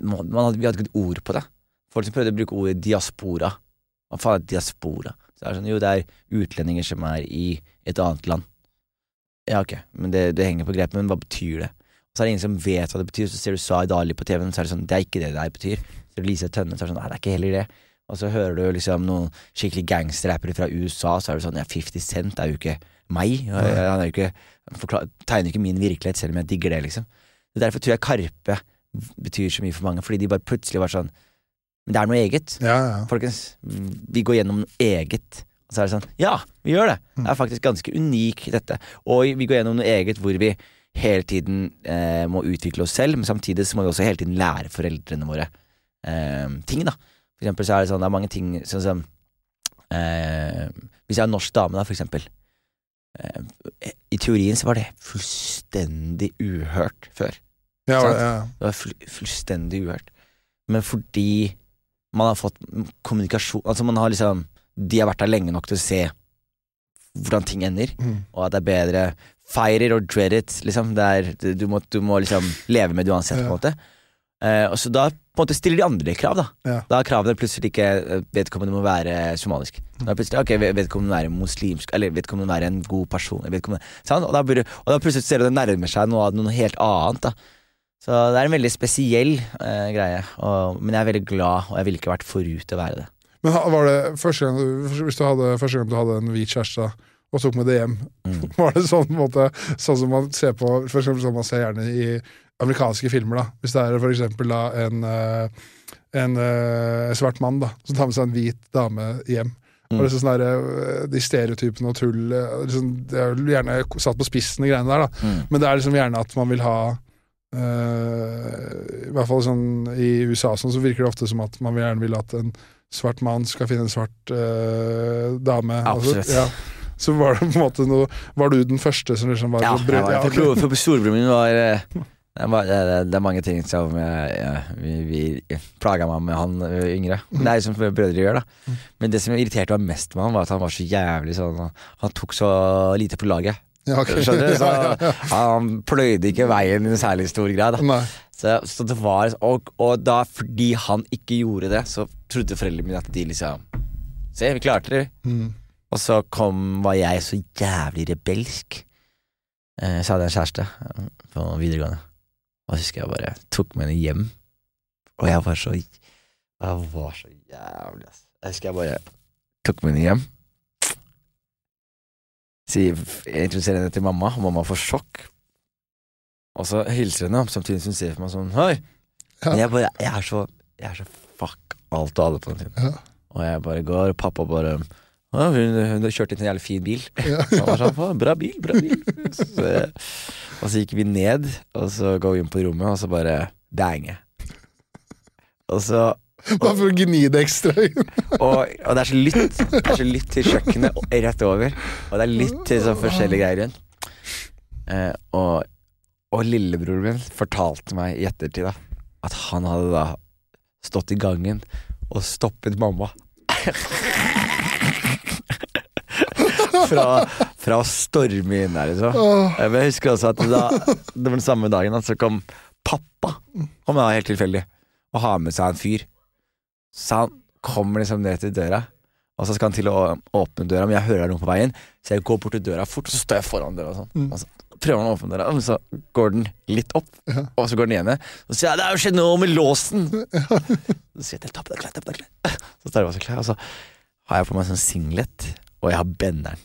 man, man hadde, vi hadde ikke et ord på det. Folk som prøvde å bruke ordet diaspora. Hva faen er diaspora? Så er det sånn, jo, det er utlendinger som er i et annet land. Ja, ok, men det, det henger på grep, men hva betyr det? Så er det ingen som vet hva det betyr, så ser du Zaid Ali på TV-en, så er det sånn, det er ikke det det betyr. Så ser du Lise Tønne, så er det sånn, nei, det er ikke heller det. Og så hører du liksom noen skikkelig gangsterrappere fra USA, så er det sånn, ja, 50 Cent er jo ikke meg. Han er jo ikke, forklar, tegner ikke min virkelighet, selv om jeg digger det, liksom. Derfor tror jeg Karpe betyr så mye for mange, fordi de bare plutselig var sånn, men det er noe eget. Ja, ja. Folkens, vi går gjennom noe eget. Og så er det sånn, ja, vi gjør det. Det er faktisk ganske unikt, dette. Og vi går gjennom noe eget hvor vi hele tiden eh, må utvikle oss selv, men samtidig så må vi også hele tiden lære foreldrene våre eh, ting, da. For eksempel så er det sånn, det er mange ting sånn som eh, Hvis jeg er en norsk dame, da, for eksempel. Eh, I teorien så var det fullstendig uhørt før. Ja, ja. Det var full, fullstendig uhørt. Men fordi man har fått kommunikasjon Altså man har liksom De har vært der lenge nok til å se hvordan ting ender, Mm. og at det er bedre Fire it or dread it, liksom. Det er, du, må, du må liksom leve med det uansett, på en måte. Uh, og så da på en måte stiller de andre krav, da. Ja. Da er kravene plutselig ikke eh, vedkommende må være somalisk. Da er plutselig ok, vedkommende må være muslimsk, eller vedkommende må være en god person. Og, da burde, og da plutselig ser du det nærmer seg noe noe helt annet. da så det er en veldig spesiell eh, greie, og, men jeg er veldig glad, og jeg ville ikke vært forut til å være det. Men var det første gang du, hvis du hadde, første gang du hadde en hvit kjæreste og tok med det hjem, Mm. var det sånn, måte, sånn som man ser på For eksempel sånn man ser gjerne i amerikanske filmer, da. Hvis det er for eksempel da en, en, en eh, svart mann da som tar med seg en hvit dame hjem. Mm. Og liksom sånn der, eh, De stereotypene og tull eh, liksom, Det er jo gjerne satt på spissen, de greiene der. da Mm. Men det er liksom gjerne at man vil ha eh, I hvert fall sånn i USA sånn, så virker det ofte som at man gjerne vil at en svart mann skal finne en svart eh, dame. Absolutt. Altså, ja. Så var det på en måte noe Var du den første som liksom var Ja, brød? var, Ja, for, ok. for storebroren min var eh, det, var, det, det, er mange ting som eh, ja, vi, vi plaga meg med han eh, yngre. Det er jo som brødre gjør, da. Men det som irriterte meg mest med han, var at han var så jævlig sånn Han, han tok så lite på laget. Ja, okay. Skjønner du? Så. Han pløyde ikke veien i en særlig stor grad. Så, så det var og, og da, fordi han ikke gjorde det, så trodde foreldrene mine at de liksom Se, vi klarte det. Mm. Og så kom, var jeg så jævlig rebelsk. Eh, så hadde jeg en kjæreste eh, på videregående. Og jeg husker jeg bare tok med henne hjem. Og jeg var så Jeg var så jævlig, ass. Jeg husker jeg bare tok med henne hjem. Sier, jeg introduserer henne til mamma, og mamma får sjokk. Og så hilser henne, samtidig som hun ser på meg sånn Hei! Ja. Jeg bare Jeg er så Jeg er så fuck alt og alle på den tiden. Ja. Og jeg bare går, og pappa bare ja, hun, hun har kjørt inn en jævlig fin bil. Ja. Så han var sånn, bra bil, bra bil. Så, og så gikk vi ned, og så går vi inn på rommet, og så bare bange. Og så Bare for å gni det ekstra inn. og, og det er så lytt Det er så lytt til kjøkkenet rett over. Og det er lytt til sånn forskjellige greier rundt. Eh, og, og lillebroren min fortalte meg i ettertid da at han hadde da stått i gangen og stoppet mamma. fra, fra å storme inn der, liksom. Men jeg husker også at da, det var den samme dagen at så kom pappa Kom da helt tilfeldig og har med seg en fyr. Så han kommer liksom ned til døra, og så skal han til å åpne døra, men jeg hører noe på veien, så jeg går bort til døra fort, og så står jeg foran døra og sånn. Mm. Og så prøver han å åpne døra, men så går den litt opp, Ja. og så går den igjen ned. Og så sier jeg 'det har jo skjedd noe med låsen'. Så sier jeg 'ta på deg klær, ta på deg klær'. Så tar jeg på meg klær, og så har jeg på meg sånn singlet, og jeg har benderen.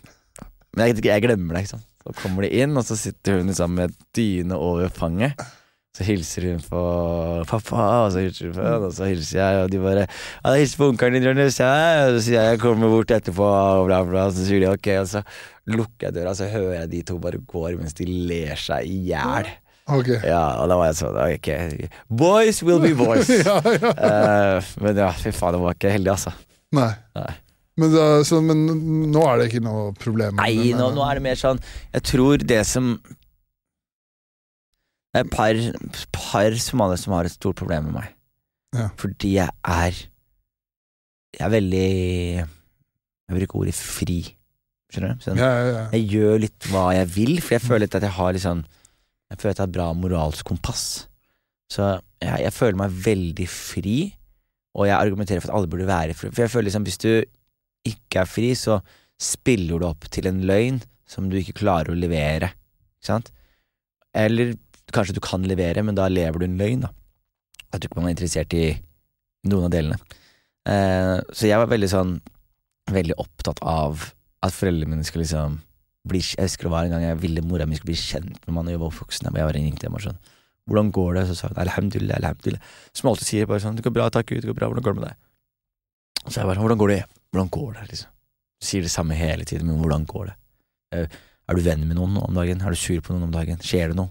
Men jeg, jeg glemmer det, ikke sant. Så kommer de inn, og så sitter hun liksom med dyne over fanget. Så hilser hun på pappa, og så hilser hun på henne, og så hilser jeg, og de bare Ja, hilser på onkelen din, Jonis, ja. Og så sier jeg jeg kommer bort etterpå, og bla, bla. Og så sier de ok, og så lukker jeg døra, og så hører jeg de to bare går mens de ler seg i hjel. ok. Ja, og da var jeg sånn Ok, boys will be boys. Ja, ja. Uh, men ja, fy faen, det var ikke heldig, altså. Nei. Nei. Men, da, så, men nå er det ikke noe problem? Nei, nå, nå er det mer sånn Jeg tror det som et par, par somaliere som har et stort problem med meg. Ja. Fordi jeg er Jeg er veldig Jeg bruker ordet fri. Skjønner du? Sånn, ja, ja. Jeg gjør litt hva jeg vil, for jeg føler litt at jeg har litt sånn Jeg føler at jeg har et bra moralsk kompass. Så jeg, jeg føler meg veldig fri, og jeg argumenterer for at alle burde være fri. For jeg føler liksom hvis du ikke er fri, så spiller du opp til en løgn som du ikke klarer å levere. Ikke sant? Eller kanskje du kan levere, men da lever du en løgn, da. At du ikke er interessert i noen av delene. Eh, så jeg var veldig sånn Veldig opptatt av at foreldrene mine skulle liksom bli, Jeg husker det var en gang jeg ville mora mi skulle bli kjent med meg da jeg var voksen. Jeg bare ringte hjem og sånn Hvordan går det? Så sa hun alhamdulillah, alhamdulillah. Som alltid sier bare sånn Det går bra, takk Gud, det går bra, hvordan går det med deg? Så jeg bare Hvordan går det? Hvordan går det, liksom? Sier det samme hele tiden, men hvordan går det? Eh, Er du venn med noen om dagen? Er du sur på noen om dagen? Skjer det noe?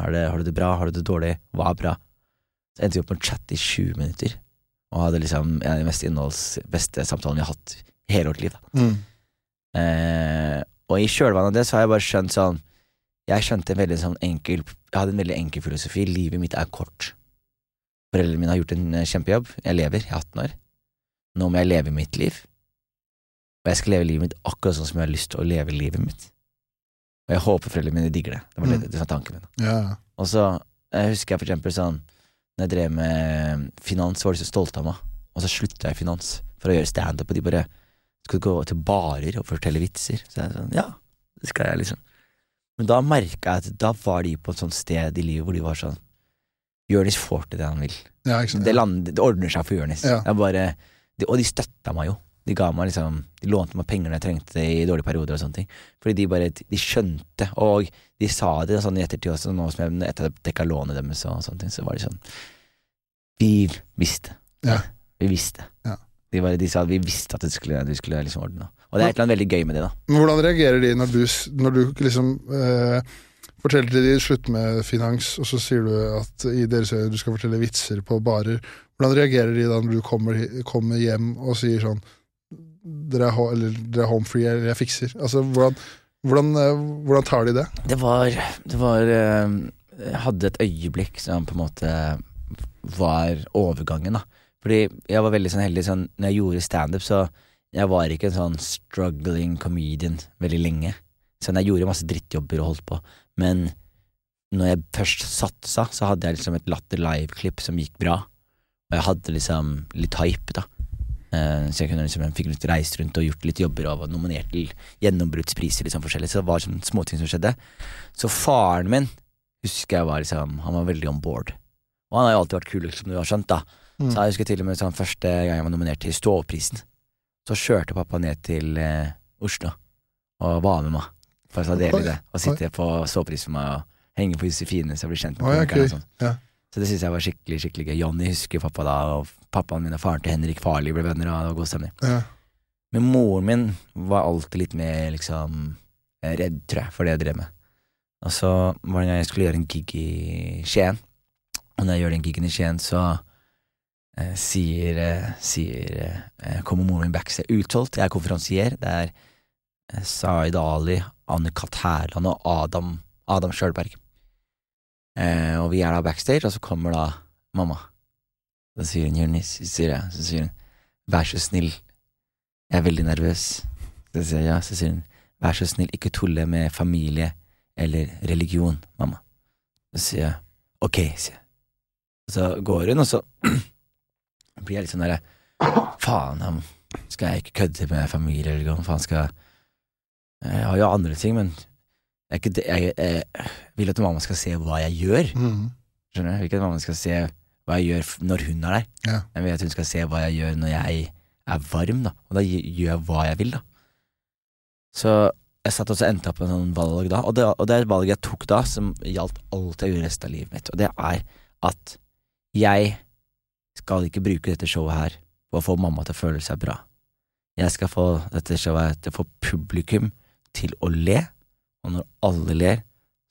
Er det, har du det bra? Har du det dårlig? Hva er bra? Så endte vi opp med å chatte i 20 minutter, og hadde liksom en av de mest innholds beste samtalene vi har hatt i hele vårt liv. Mm. Eh, og i kjølvannet av det så har jeg bare skjønt sånn Jeg skjønte en veldig sånn enkel Jeg hadde en veldig enkel filosofi. Livet mitt er kort. Foreldrene mine har gjort en eh, kjempejobb. Jeg lever, jeg er 18 år. Nå må jeg leve mitt liv. Og jeg skal leve livet mitt akkurat sånn som jeg har lyst til å leve livet mitt. Og jeg håper foreldrene mine digger det. Det var det, Mm. det var tanken min. Ja. Og så jeg husker jeg for eksempel sånn Når jeg drev med finans, så var de så stolte av meg. Og så slutta jeg i finans for å gjøre standup, og de bare Skal du gå til barer og fortelle vitser? Så jeg sånn, ja, det skal jeg, liksom. Men da merka jeg at da var de på et sånt sted i livet hvor de var sånn Jonis får til det han vil. ja. Det, land, det ordner seg for Jonis. Ja. Bare de, Og de støtta meg jo. De ga meg liksom De lånte meg penger når jeg trengte det i dårlige perioder og sånne ting. Fordi de bare De skjønte, og de sa det sånn i ettertid også, nå som jeg etter at jeg dekka lånet deres og sånne ting, så var de sånn Vi visste. Ja. Vi visste. Ja. De, bare, de sa at vi visste at du skulle, du skulle liksom ordne det. Og det er et eller annet veldig gøy med det, da. Men hvordan reagerer de når du, når du liksom eh, forteller til de slutt med finans, og så sier du at i deres øyne du skal fortelle vitser på barer. Hvordan reagerer de da når du kommer, kommer hjem og sier sånn dere er, eller, dere er home free, eller jeg fikser? Altså, hvordan, hvordan, eh, hvordan tar de det? Det var Det var eh, Jeg hadde et øyeblikk som på en måte var overgangen, da. Fordi jeg var veldig sånn heldig sånn Når jeg gjorde standup, så jeg var ikke en sånn struggling comedian veldig lenge. Sånn, jeg gjorde masse drittjobber og holdt på, men når jeg først satsa, så hadde jeg liksom et Latter Live-klipp som gikk bra. Og jeg hadde liksom litt hype, da. Eh, så jeg kunne liksom, jeg fikk litt reist rundt og gjort litt jobber og var nominert til gjennombruddspriser. Liksom forskjellig Så det var sånne småting som skjedde. Så faren min husker jeg var liksom Han var veldig on board. Og han har jo alltid vært kul, som du har skjønt. da Mm. Så jeg husker til og med sånn første gang jeg var nominert til Stålprisen. Så kjørte pappa ned til eh, Oslo og var med meg for å dele det. Og sitte på Stålpris for meg og henge på Josefine så jeg blir kjent med komikerne og sånn. Ja. Så det syns jeg var skikkelig skikkelig gøy. Jonny husker pappa da, og pappaen min og faren til Henrik Farli ble venner, og det var god stemning. Ja. Men moren min var alltid litt mer liksom eh, redd, tror jeg, for det jeg drev med. Og så var det en gang jeg skulle gjøre en gig i Skien, og når jeg gjør den gigen i Skien, så eh, sier, eh, sier eh, Kommer moren min backstage utholdt, jeg er konferansier, det er eh, Zaid Ali, Anne-Kat. Hærland og Adam, Adam Sjølberg. Eh, og vi er da backstage, og så kommer da mamma. Så sier hun Jonis, sier jeg, så sier hun vær så snill, jeg er veldig nervøs. Så sier jeg ja, så sier hun, vær så snill, ikke tulle med familie eller religion, mamma. Så sier jeg ok, sier jeg. Så går hun, og så blir jeg litt sånn derre Faen, skal jeg ikke kødde med familie eller religion? Faen, skal jeg Jeg har jo andre ting, men jeg, jeg, jeg, jeg vil at mamma skal se hva jeg gjør. Mm. Skjønner du? Ikke at mamma skal se hva jeg gjør når hun er der. Ja. Jeg vil at hun skal se hva jeg gjør når jeg er varm, da. Og da gjør jeg hva jeg vil, da. Så jeg satt også endte opp med en sånn valg da, og det, og det er et valg jeg tok da, som gjaldt alt jeg gjorde resten av livet mitt, og det er at jeg skal ikke bruke dette showet her på å få mamma til å føle seg bra. Jeg skal få dette showet til å få publikum til å le, og når alle ler,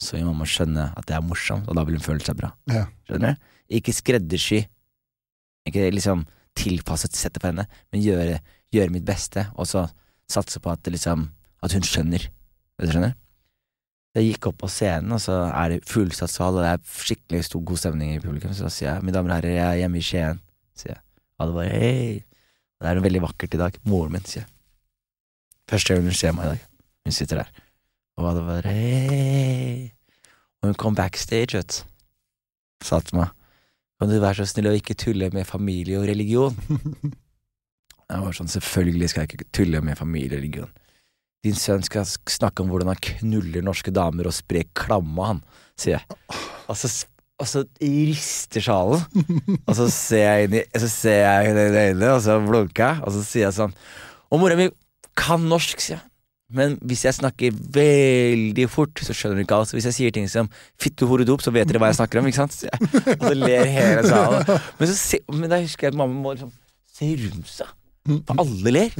så vil mamma skjønne at det er morsomt, og da vil hun føle seg bra. Ja. Skjønner du? Ikke skreddersy. Ikke liksom tilpasset settet på henne, men gjøre, gjøre mitt beste, og så satse på at, liksom, at hun skjønner. Vet Du skjønner? Jeg gikk opp på scenen, og så er det fullsatt sal, og det er skikkelig stor god stemning i publikum. Så da sier jeg, mine damer og herrer, jeg er hjemme i Skien, sier jeg. Alle bare hei. Det er noe veldig vakkert i dag. Moren min, sier jeg. Første gang hun ser meg i dag. Hun sitter der. Og alle bare hei. Og hun kom backstage, vet du. Sa til meg Kan du være så snill å ikke tulle med familie og religion? Jeg var sånn, selvfølgelig skal jeg ikke tulle med familie og religion. Din sønn skal snakke om hvordan han knuller norske damer og sprer klamme, han, sier jeg. Og så, og så rister sjalen, og så ser jeg inn i Så ser jeg henne i øynene, og så blunker jeg, og så sier jeg sånn Og mora mi kan norsk, sier jeg. Men hvis jeg snakker veldig fort, så skjønner du ikke alt. Så hvis jeg sier ting som 'fitte, hore, dop', så vet dere hva jeg snakker om, ikke sant? Og så ler hele salen. Men, så se, men da husker jeg at mamma må liksom se rundt seg, for alle ler.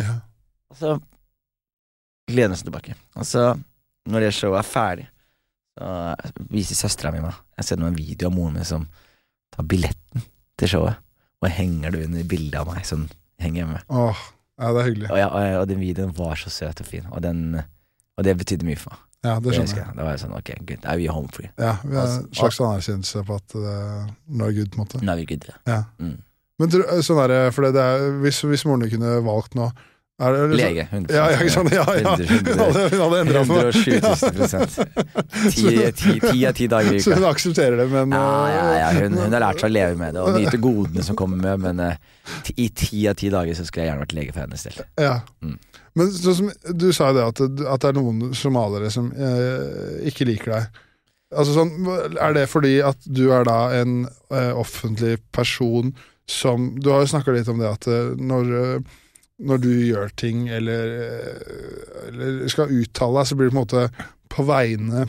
Og så lener hun seg tilbake. Og så, når det showet er ferdig, så viser søstera mi meg Jeg sender meg en video av moren min som tar billetten til showet, og henger det under bildet av meg som henger hjemme. Åh, ja, det er hyggelig. Og, ja, og, og den videoen var så søt og fin, og, den, og det betydde mye for meg. Ja, det skjønner jeg. Da var jeg sånn, ok, good, now you're home free. Ja, vi har en Altså, slags anerkjennelse på at uh, nå er good, på en måte. Nå er vi good. Ja. Mm. Men sånn sånn det, for det, er, hvis, hvis moren din kunne valgt nå er det, liksom- Lege. 100 Ja, ja, ikke sant? Ja, ja. 100, Hun hadde, endra på 120 000. Ti ti- ti av ti dager i uka. Så hun aksepterer det, men Ja, ja, ja. Hun, hun har lært seg å leve med det og nyte godene som kommer med, men eh, i ti av ti dager så skulle jeg gjerne vært lege for hennes del. Ja. Mm. Men som du sa jo det, at, at det er noen somaliere som eh, ikke liker deg. Altså sånn, Er det fordi at du er da en eh, offentlig person som Du har jo snakka litt om det at eh, når, eh, når du gjør ting eller, eh, eller skal uttale deg, så blir det på en måte på vegne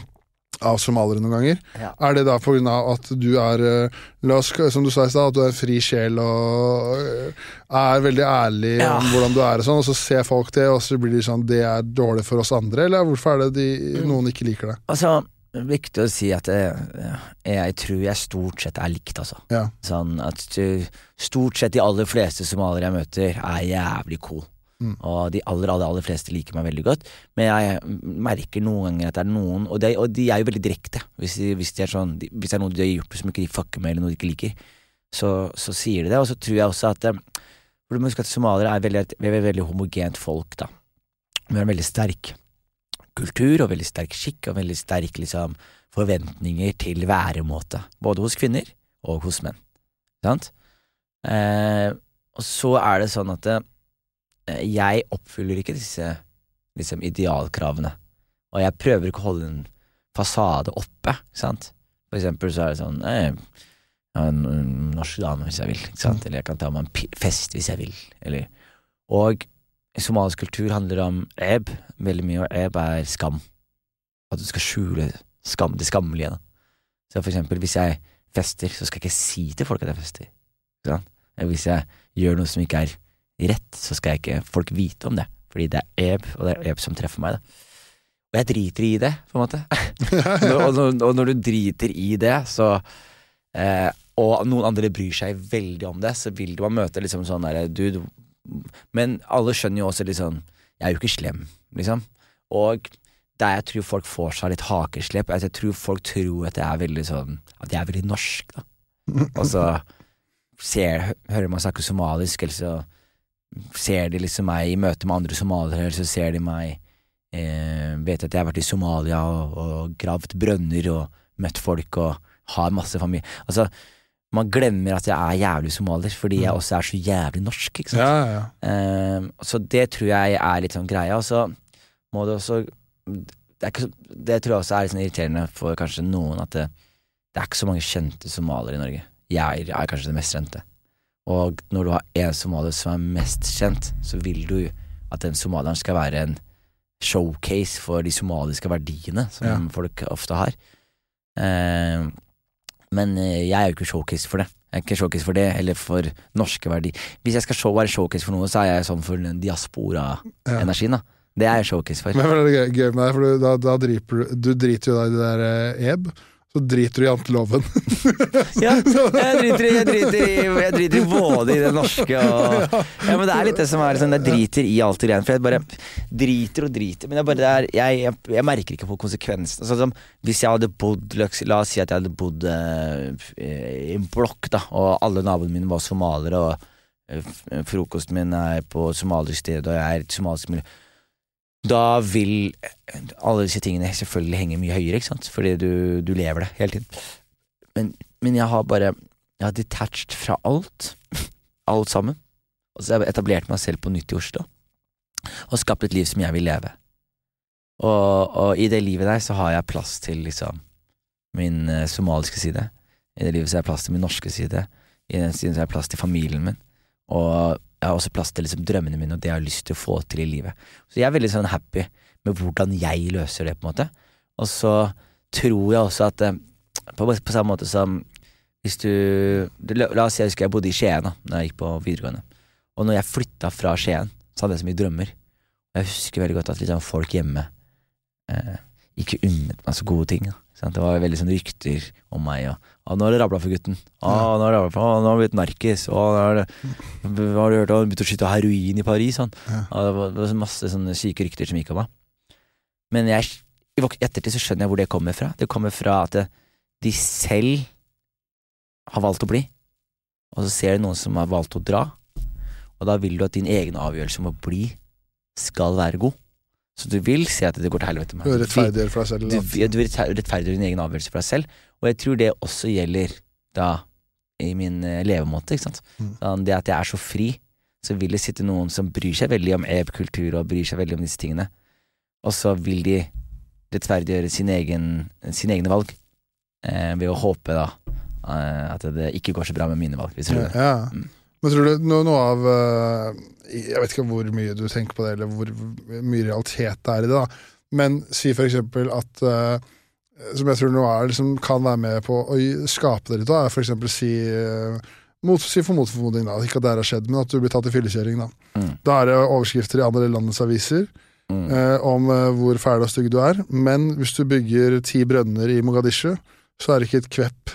av somaliere noen ganger. Ja. Er det da av at du er eh, La oss, som du sa i stad, at du er en fri sjel og eh, er veldig ærlig Ja. om hvordan du er, og sånn, og så ser folk det, og så blir de sånn Det er dårlig for oss andre, eller hvorfor er det de, Mm. noen ikke liker det? Altså, viktig å si at jeg, jeg tror jeg stort sett er likt, altså. Ja. Sånn at eh, stort sett de aller fleste somaliere jeg møter, er jævlig cool. Mm. Og de aller, aller, aller fleste liker meg veldig godt. Men jeg merker noen ganger at det er noen Og de, og de er jo veldig direkte. Hvis, de, hvis, de er sånn, hvis det er noe de har gjort som ikke de fucker med, eller noe de ikke liker, så, så sier de det. Og så tror jeg også at eh, For du må huske at somaliere er veldig, et veldig homogent folk, da. Vi er veldig sterk kultur og veldig sterk skikk og veldig sterk liksom, forventninger til væremåte, både hos kvinner og hos menn. Sant? Eh, og så er det sånn at eh, jeg oppfyller ikke disse liksom, idealkravene, og jeg prøver ikke å holde en fasade oppe, sant? For eksempel så er det sånn eh, en norsk dame hvis jeg vil, ikke sant? eller jeg kan ta meg en fest hvis jeg vil, eller Og somalisk kultur handler om eb, veldig mye, og eb er skam. At du skal skjule skam, det skammelige. Så for eksempel, hvis jeg fester, så skal jeg ikke si til folk at jeg fester. Hvis jeg gjør noe som ikke er rett, så skal jeg ikke folk vite om det. Fordi det er eb, og det er eb som treffer meg. Da. Og jeg driter i det, på en måte. Og, når, og når du driter i det, så eh, Og noen andre bryr seg veldig om det, så vil du møte liksom sånn derre du, Men alle skjønner jo også sånn Jeg er jo ikke slem, liksom. Og der jeg tror folk får seg litt hakeslepp, at jeg tror folk tror at jeg er veldig sånn At jeg er veldig norsk, da. Og så ser, hører man snakke somalisk, eller så ser de liksom meg i møte med andre somaliere, eller så ser de meg eh, Vet at jeg har vært i Somalia og, og gravd brønner og møtt folk og har masse familie Altså, man glemmer at jeg er jævlig somalier, fordi jeg også er så jævlig norsk, ikke sant. Ja, ja, ja. Eh, så det tror jeg er litt sånn greia. Og så må det også det, er ikke, det tror jeg også er litt sånn irriterende for kanskje noen at det, det er ikke så mange kjente somaliere i Norge. Jeg er kanskje det mest kjente. Og når du har én somalier som er mest kjent, så vil du at den somalieren skal være en showcase for de somaliske verdiene som folk ofte har. Eh, men eh, jeg er jo ikke showcase for det. Jeg er ikke showcase for det, eller for norske verdier. Hvis jeg skal show, være showcase for noe, så er jeg sånn for diaspora-energien. da Det er jeg showcase for. Men det er gøy- med deg, for du, da, da driter du Du driter jo da i det der eh, eb, så driter du i janteloven. Ja, jeg driter, jeg, driter i, jeg driter i både i det norske og Ja, men det er litt det som er sånn, jeg driter i alt det greiene. For jeg bare driter og driter. Men jeg, bare, er, jeg, jeg, jeg merker ikke på konsekvensen. Sånn som hvis jeg hadde bodd La oss- la oss si at jeg hadde bodd uh, i en blokk, da, og alle naboene mine var somaliere, og uh, frokosten min er på somalisk sted, og jeg er i et somalisk miljø. Da vil alle disse tingene selvfølgelig henge mye høyere, ikke sant? fordi du, du lever det hele tiden. Men, men jeg har bare Jeg har detached fra alt. Alt sammen. Og så har jeg etablert meg selv på nytt i Oslo. Og skapt et liv som jeg vil leve. Og, og i det livet der så har jeg plass til liksom min eh, somaliske side. I det livet så har jeg plass til min norske side. I den siden så har jeg plass til familien min. Og jeg har også plass til liksom drømmene mine og det jeg har lyst til å få til i livet. Så jeg er veldig sånn happy med hvordan jeg løser det, på en måte. Og så tror jeg også at eh, på, på samme måte som hvis du, la oss si jeg husker jeg bodde i Skien da Når jeg gikk på videregående. Og når jeg flytta fra Skien, så hadde jeg så mye drømmer. Og jeg husker veldig godt at liksom, folk hjemme eh, ikke unnet meg så gode ting. Da. Det var veldig sånn rykter om meg. Og, «Å, 'Nå har det rabla for gutten'. Å, nå har det rabla for, å, nå har han blitt narkis. Nå har, du hørt om han begynte å skyte heroin i Paris? Sånn. Ja. Og det var, det var masse sånne syke rykter som gikk om meg. Men jeg, i ettertid så skjønner jeg hvor det kommer fra. Det kommer fra at det, de selv har valgt å bli, og så ser de noen som har valgt å dra, og da vil du at din egen avgjørelse om å bli skal være god. Så du vil si at det går til helvete med Du rettferdiggjør for deg selv. Du, ja, du vil din egen avgjørelse for deg selv, og jeg tror det også gjelder da i min eh, levemåte. Ikke sant? Mm. Det at jeg er så fri, så vil det sitte noen som bryr seg veldig om eb-kultur og bryr seg veldig om disse tingene, og så vil de rettferdiggjøre sin egen, sine egne valg eh, ved å håpe da eh, at det ikke går så bra med mine valg. Hvis du Ja, ja. Mm. Men tror du noe, noe av eh, Jeg vet ikke hvor mye du tenker på det, eller hvor mye realitet det er i det, da. Men si for eksempel at uh, Som jeg tror noe er, liksom, kan være med på å skape det litt, da, er for eksempel si uh, mot, Si for motformodning, da. Ikke at det har skjedd, men at du blir tatt i fyllekjøring, da. Mm. Da er det overskrifter i andre landets aviser Mm. eh, om eh, hvor fæl og stygg du er. Men hvis du bygger ti brønner i Mogadishu, så er det ikke et kvepp.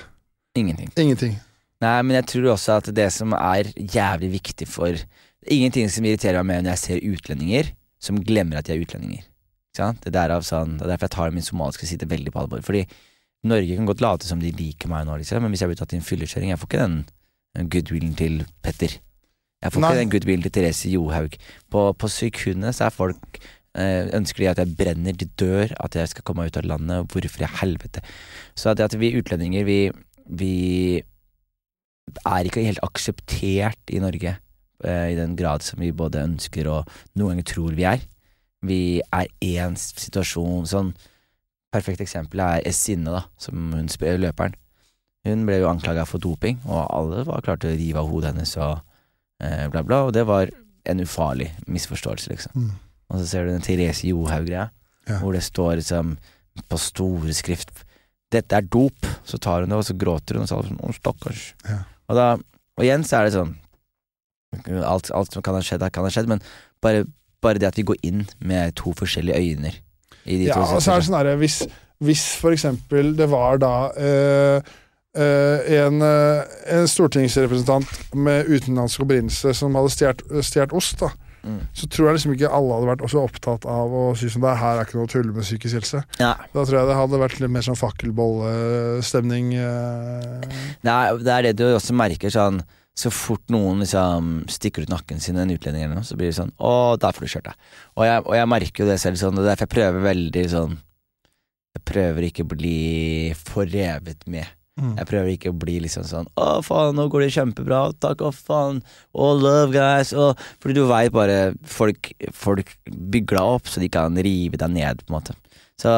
Ingenting. Ingenting. Nei, men jeg tror også at det som er jævlig viktig for Ingenting som irriterer meg mer når jeg ser utlendinger som glemmer at de er utlendinger. Ikke sant? Det, er sånn, det er derfor jeg tar min somaliske side veldig på alvor. Fordi Norge kan godt late som de liker meg nå, liksom, men hvis jeg blir tatt i en fyllekjøring, jeg får ikke den den goodwillen til Petter. Jeg får Nei. ikke den goodwillen til Therese Johaug. På, på sekundet så er folk eh, Ønsker de at jeg brenner, de dør, at jeg skal komme meg ut av landet, hvorfor i helvete? Så at, at vi utlendinger, vi, vi er ikke helt akseptert i Norge eh, i den grad som vi både ønsker og noen ganger tror vi er. Vi er én situasjon Sånn perfekt eksempel er Esinne, da, som hun spør, løperen. Hun ble jo anklaga for doping, og alle var klare til å rive av hodet hennes og eh, bla, bla, og det var en ufarlig misforståelse, liksom. Mm. Og så ser du den Therese Johaug-greia, Ja. hvor det står liksom på store skrift 'Dette er dop', så tar hun det, og så gråter hun, og så er det sånn 'Å, stakkars'. Ja. Og, da, og igjen så er det sånn Alt, alt som kan ha skjedd, kan ha skjedd, men bare, bare det at vi går inn med to forskjellige øyne i de Ja, to og så er det sånn herre hvis, hvis for eksempel det var da øh, øh, en, øh, en stortingsrepresentant med utenlandsk opprinnelse som hadde stjålet ost, da, Mm. så tror jeg liksom ikke alle hadde vært også opptatt av å si sånn det her er ikke noe å tulle med psykisk helse. Ja. Da tror jeg det hadde vært litt mer sånn fakkelbollestemning. Eh. Nei, det er det du også merker sånn så fort noen liksom stikker ut nakken sin, en utlending eller noe, så blir det sånn Å, der får du kjørt deg. Og jeg, og jeg merker jo det selv sånn, og derfor jeg prøver veldig sånn Jeg prøver ikke å bli forrevet med. Mm. Jeg prøver ikke å bli liksom sånn Å, faen, nå går det kjempebra. Takk, å, faen. Å, love, guys. Å, fordi du veit bare folk, folk bygger deg opp, så de kan rive deg ned, på en måte. Så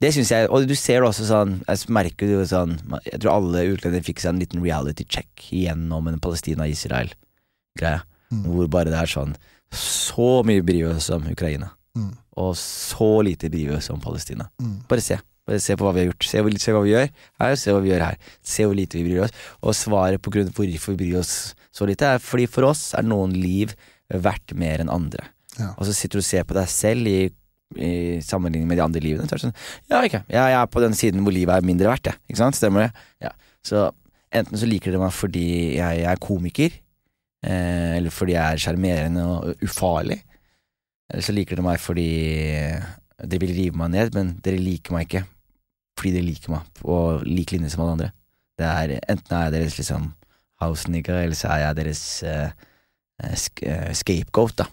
det syns jeg Og du ser det også sånn Jeg merker jo sånn Jeg tror alle utlendinger fikk seg en liten reality check gjennom en Palestina-Israel-greie. Mm. Hvor bare det er sånn Så mye bryr oss om Ukraina, Mm. og så lite bryr oss om Palestina. Mm. Bare se. Bare se på hva vi har gjort. Se, se hva vi gjør her, se hva vi gjør her. Se hvor lite vi bryr oss. Og svaret på grunn av hvorfor vi bryr oss så lite, er fordi for oss er noen liv verdt mer enn andre. Ja. Og så sitter du og ser på deg selv i, i sammenligning med de andre livene. Så er det sånn, ja, okay. ja, jeg er på den siden hvor livet er mindre verdt, jeg. Ikke sant? Stemmer det? Ja. Så enten så liker dere meg fordi jeg, er komiker, eh, eller fordi jeg er sjarmerende og ufarlig. Eller så liker dere meg fordi dere vil rive meg ned, men dere liker meg ikke fordi de liker meg på lik linje som alle andre. Det er, enten er jeg deres liksom house nigger, eller så er jeg deres eh, sk uh, scapegoat, da.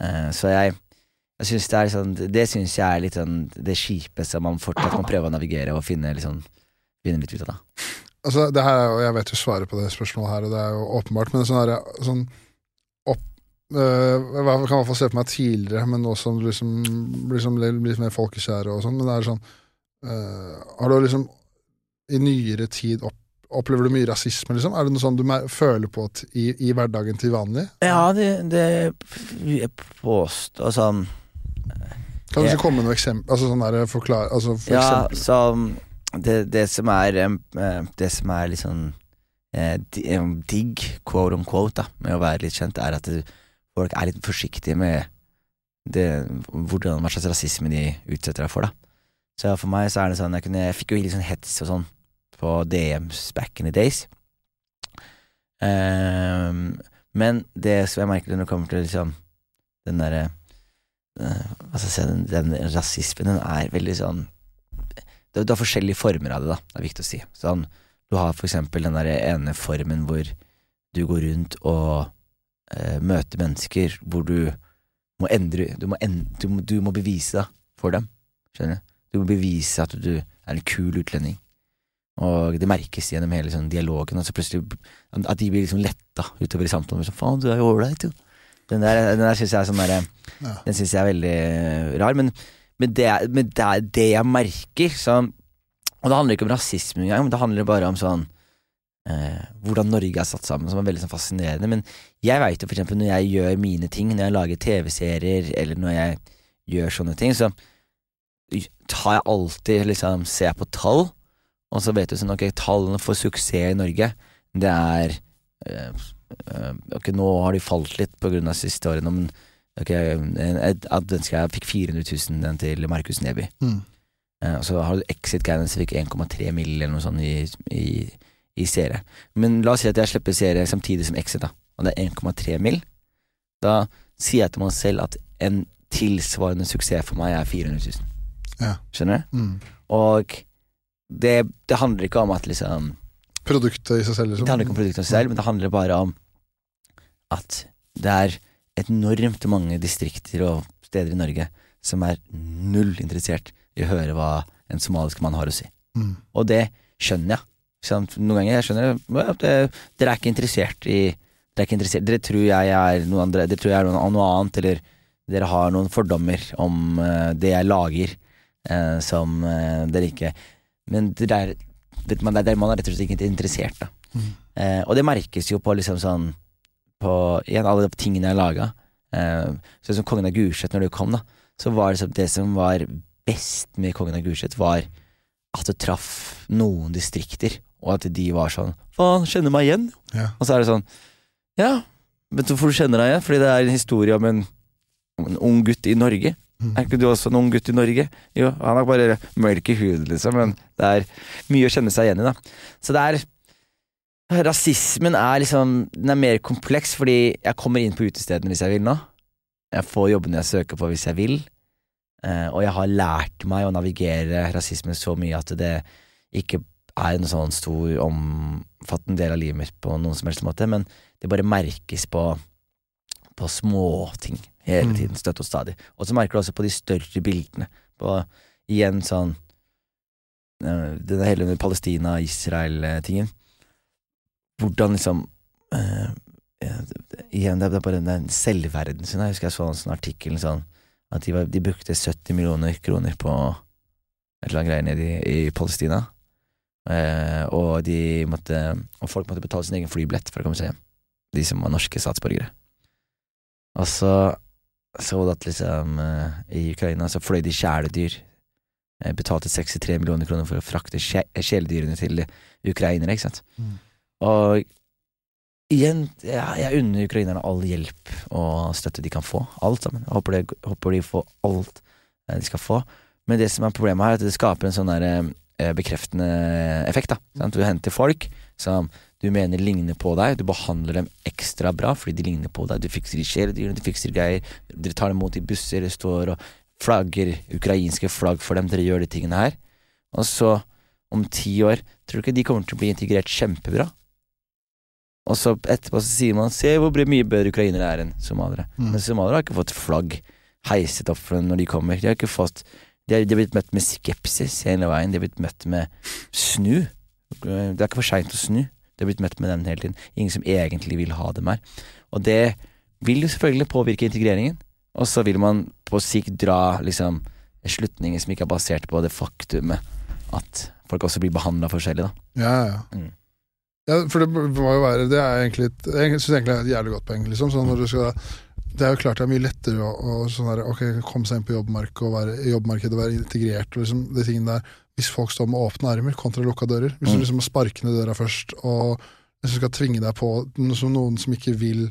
Uh, så jeg, jeg synes det er sånn Det syns jeg er litt sånn det kjipeste man fortsatt må prøve å navigere og finne, liksom, finne litt ut av. da. Altså, det her er jo, Jeg vet jo svaret på det spørsmålet her, og det er jo åpenbart, men sånn, her, sånn opp, Jeg kan i hvert fall se på meg tidligere, men nå som liksom, liksom litt mer folkekjære og sånn, men det er sånn øh, Har du liksom i nyere tid opp, Opplever du mye rasisme, liksom? Er det noe sånn du føler på i, i hverdagen til vanlig? Ja, det, det påstår sånn Kan du ikke komme med noe eksempel? Altså sånn der, forklare altså, for Ja, eksempel. så det, det som er eh, Det som er litt sånn eh, digg, quote on quote, da, med å være litt kjent, er at folk er litt forsiktige med det, hvordan, hva slags rasisme de utsetter deg for, da. Så for meg så er det sånn Jeg, kunne, jeg fikk jo litt sånn hets og sånn på DMs back in the days. Um, men det som jeg merker når det kommer til liksom den derre skal jeg si, den, den rasismen, den er veldig sånn det har forskjellige former av det, da. Det er viktig å si. Sånn, du har for eksempel den der ene formen hvor du går rundt og uh, møter mennesker hvor du må endre Du må, en, du, du må bevise deg for dem. Skjønner du? Du må bevise at du er en kul utlending. Og det merkes gjennom hele sånn, dialogen. Og så plutselig At de blir liksom letta utover i samtalen. Sånn, Faen, du er jo ålreit, jo. Den der, den der syns jeg er sånn derre Ja. Den syns jeg er veldig rar. Men, men, det, men det er det jeg merker, sånn Og det handler ikke om rasisme engang, men det handler bare om sånn eh, hvordan Norge er satt sammen, som er veldig sånn fascinerende. Men jeg veit jo for eksempel når jeg gjør mine ting, når jeg lager TV-serier, eller når jeg gjør sånne ting, så tar jeg alltid liksom Ser på tall, og så vet du sånn Ok, tallene for suksess i Norge, det er øh, øh, Ok, nå har de falt litt på grunn av siste årene, men ok, jeg fikk 400 000, den til Markus Neby. Mm. Eh, og så har du Exit Guidance fikk 1,3 mill. eller noe sånt i, i, i serie. Men la oss si at jeg slipper serie samtidig som Exit, da, og det er 1,3 mill. Da sier jeg til meg selv at en tilsvarende suksess for meg er 400 000. Ja. Skjønner du? Mm. Og det, det handler ikke om at liksom Produktet i seg selv, liksom. Det handler ikke om produktet selv, men det handler bare om at det er enormt mange distrikter og steder i Norge som er null interessert i å høre hva en somalisk mann har å si. Mm. Og det skjønner jeg. Noen ganger jeg skjønner ja, det, Dere er ikke interessert i Dere er ikke interessert Dere tror jeg er noe andre Dere tror jeg er noe, noe annet, eller dere har noen fordommer om eh, det jeg lager, eh, som eh, dere ikke Men det er, vet man, det er, man er rett og slett ikke interessert, da. Mm. Eh, og det merkes jo på liksom sånn På igjen, alle de tingene jeg laga. Eh, sånn som Kongen av Gulset, når du kom, da, så var det, det som var best med Kongen av Gulset, var at det traff noen distrikter, og at de var sånn Faen, kjenner meg igjen? Ja. Og så er det sånn Ja, vet du hvorfor du kjenner deg igjen? Fordi det er en historie om en, om en ung gutt i Norge. Mm. Er ikke du også en ung gutt i Norge? Jo, han har bare mørk i huden, liksom, men det er mye å kjenne seg igjen i, da. Så det er Rasismen er liksom Den er mer kompleks, fordi jeg kommer inn på utestedene hvis jeg vil nå. Jeg får jobbene jeg søker på hvis jeg vil. Eh, og jeg har lært meg å navigere rasismen så mye at det ikke er en sånn stor, omfattende del av livet mitt på noen som helst måte, men det bare merkes på, på småting hele Mm. tiden, støtt og stadig. Og så merker du også på de større bildene. På igjen sånn eh, Den hele Palestina-Israel-tingen. Hvordan liksom eh, Igjen, det er bare den selvverden sin. Jeg husker jeg så en sånn artikkel sånn at de, var, de brukte 70 millioner kroner på et eller annet greier nede i, i Palestina. Uh, og de måtte Og folk måtte betale sin egen flybillett for å komme seg hjem. De som var norske statsborgere. Og så så at liksom eh, i Ukraina så fløy de kjæledyr. Eh, betalte 63 millioner kroner for å frakte kjæledyrene til ukrainere, ikke sant. Mm. Og igjen, ja, jeg unner ukrainerne all hjelp og støtte de kan få. Alt sammen. Jeg håper, de, håper de får alt eh, de skal få. Men det som er problemet her, er at det skaper en sånn der, eh, bekreftende effekt. da sant? Du henter folk som du mener ligner på deg, du behandler dem ekstra bra fordi de ligner på deg. Du fikser de kjæledyrene, du fikser greier, dere tar dem imot i busser, det står og flagger ukrainske flagg for dem, dere gjør de tingene her. Og så, om ti år, tror du ikke de kommer til å bli integrert kjempebra? Og så etterpå så sier man se hvor mye bedre ukrainere er enn somaliere. Mm. Men somaliere har ikke fått flagg heiset opp for dem når de kommer. De har ikke fått De har, de har blitt møtt med skepsis hele veien. De har blitt møtt med snu. Det er ikke for seint å snu. De har blitt møtt med den hele tiden. Ingen som egentlig vil ha dem her. Og det vil jo selvfølgelig påvirke integreringen. Og så vil man på sikt dra liksom slutninger som ikke er basert på det faktumet at folk også blir behandla forskjellig, da. Ja, ja. Mm. ja, for det må jo være Det er egentlig et, Jeg synes egentlig er et jævlig godt poeng. Liksom. Sånn når du skal, det er jo klart det er mye lettere å, å sånn der, okay, komme seg inn på jobbmarkedet og være, jobbmarkedet og være integrert. Og liksom, de tingene der Hvis folk står med åpne armer kontra lukka dører. Hvis Mm. du liksom må sparke ned døra først, og hvis du skal tvinge deg på som noen som ikke vil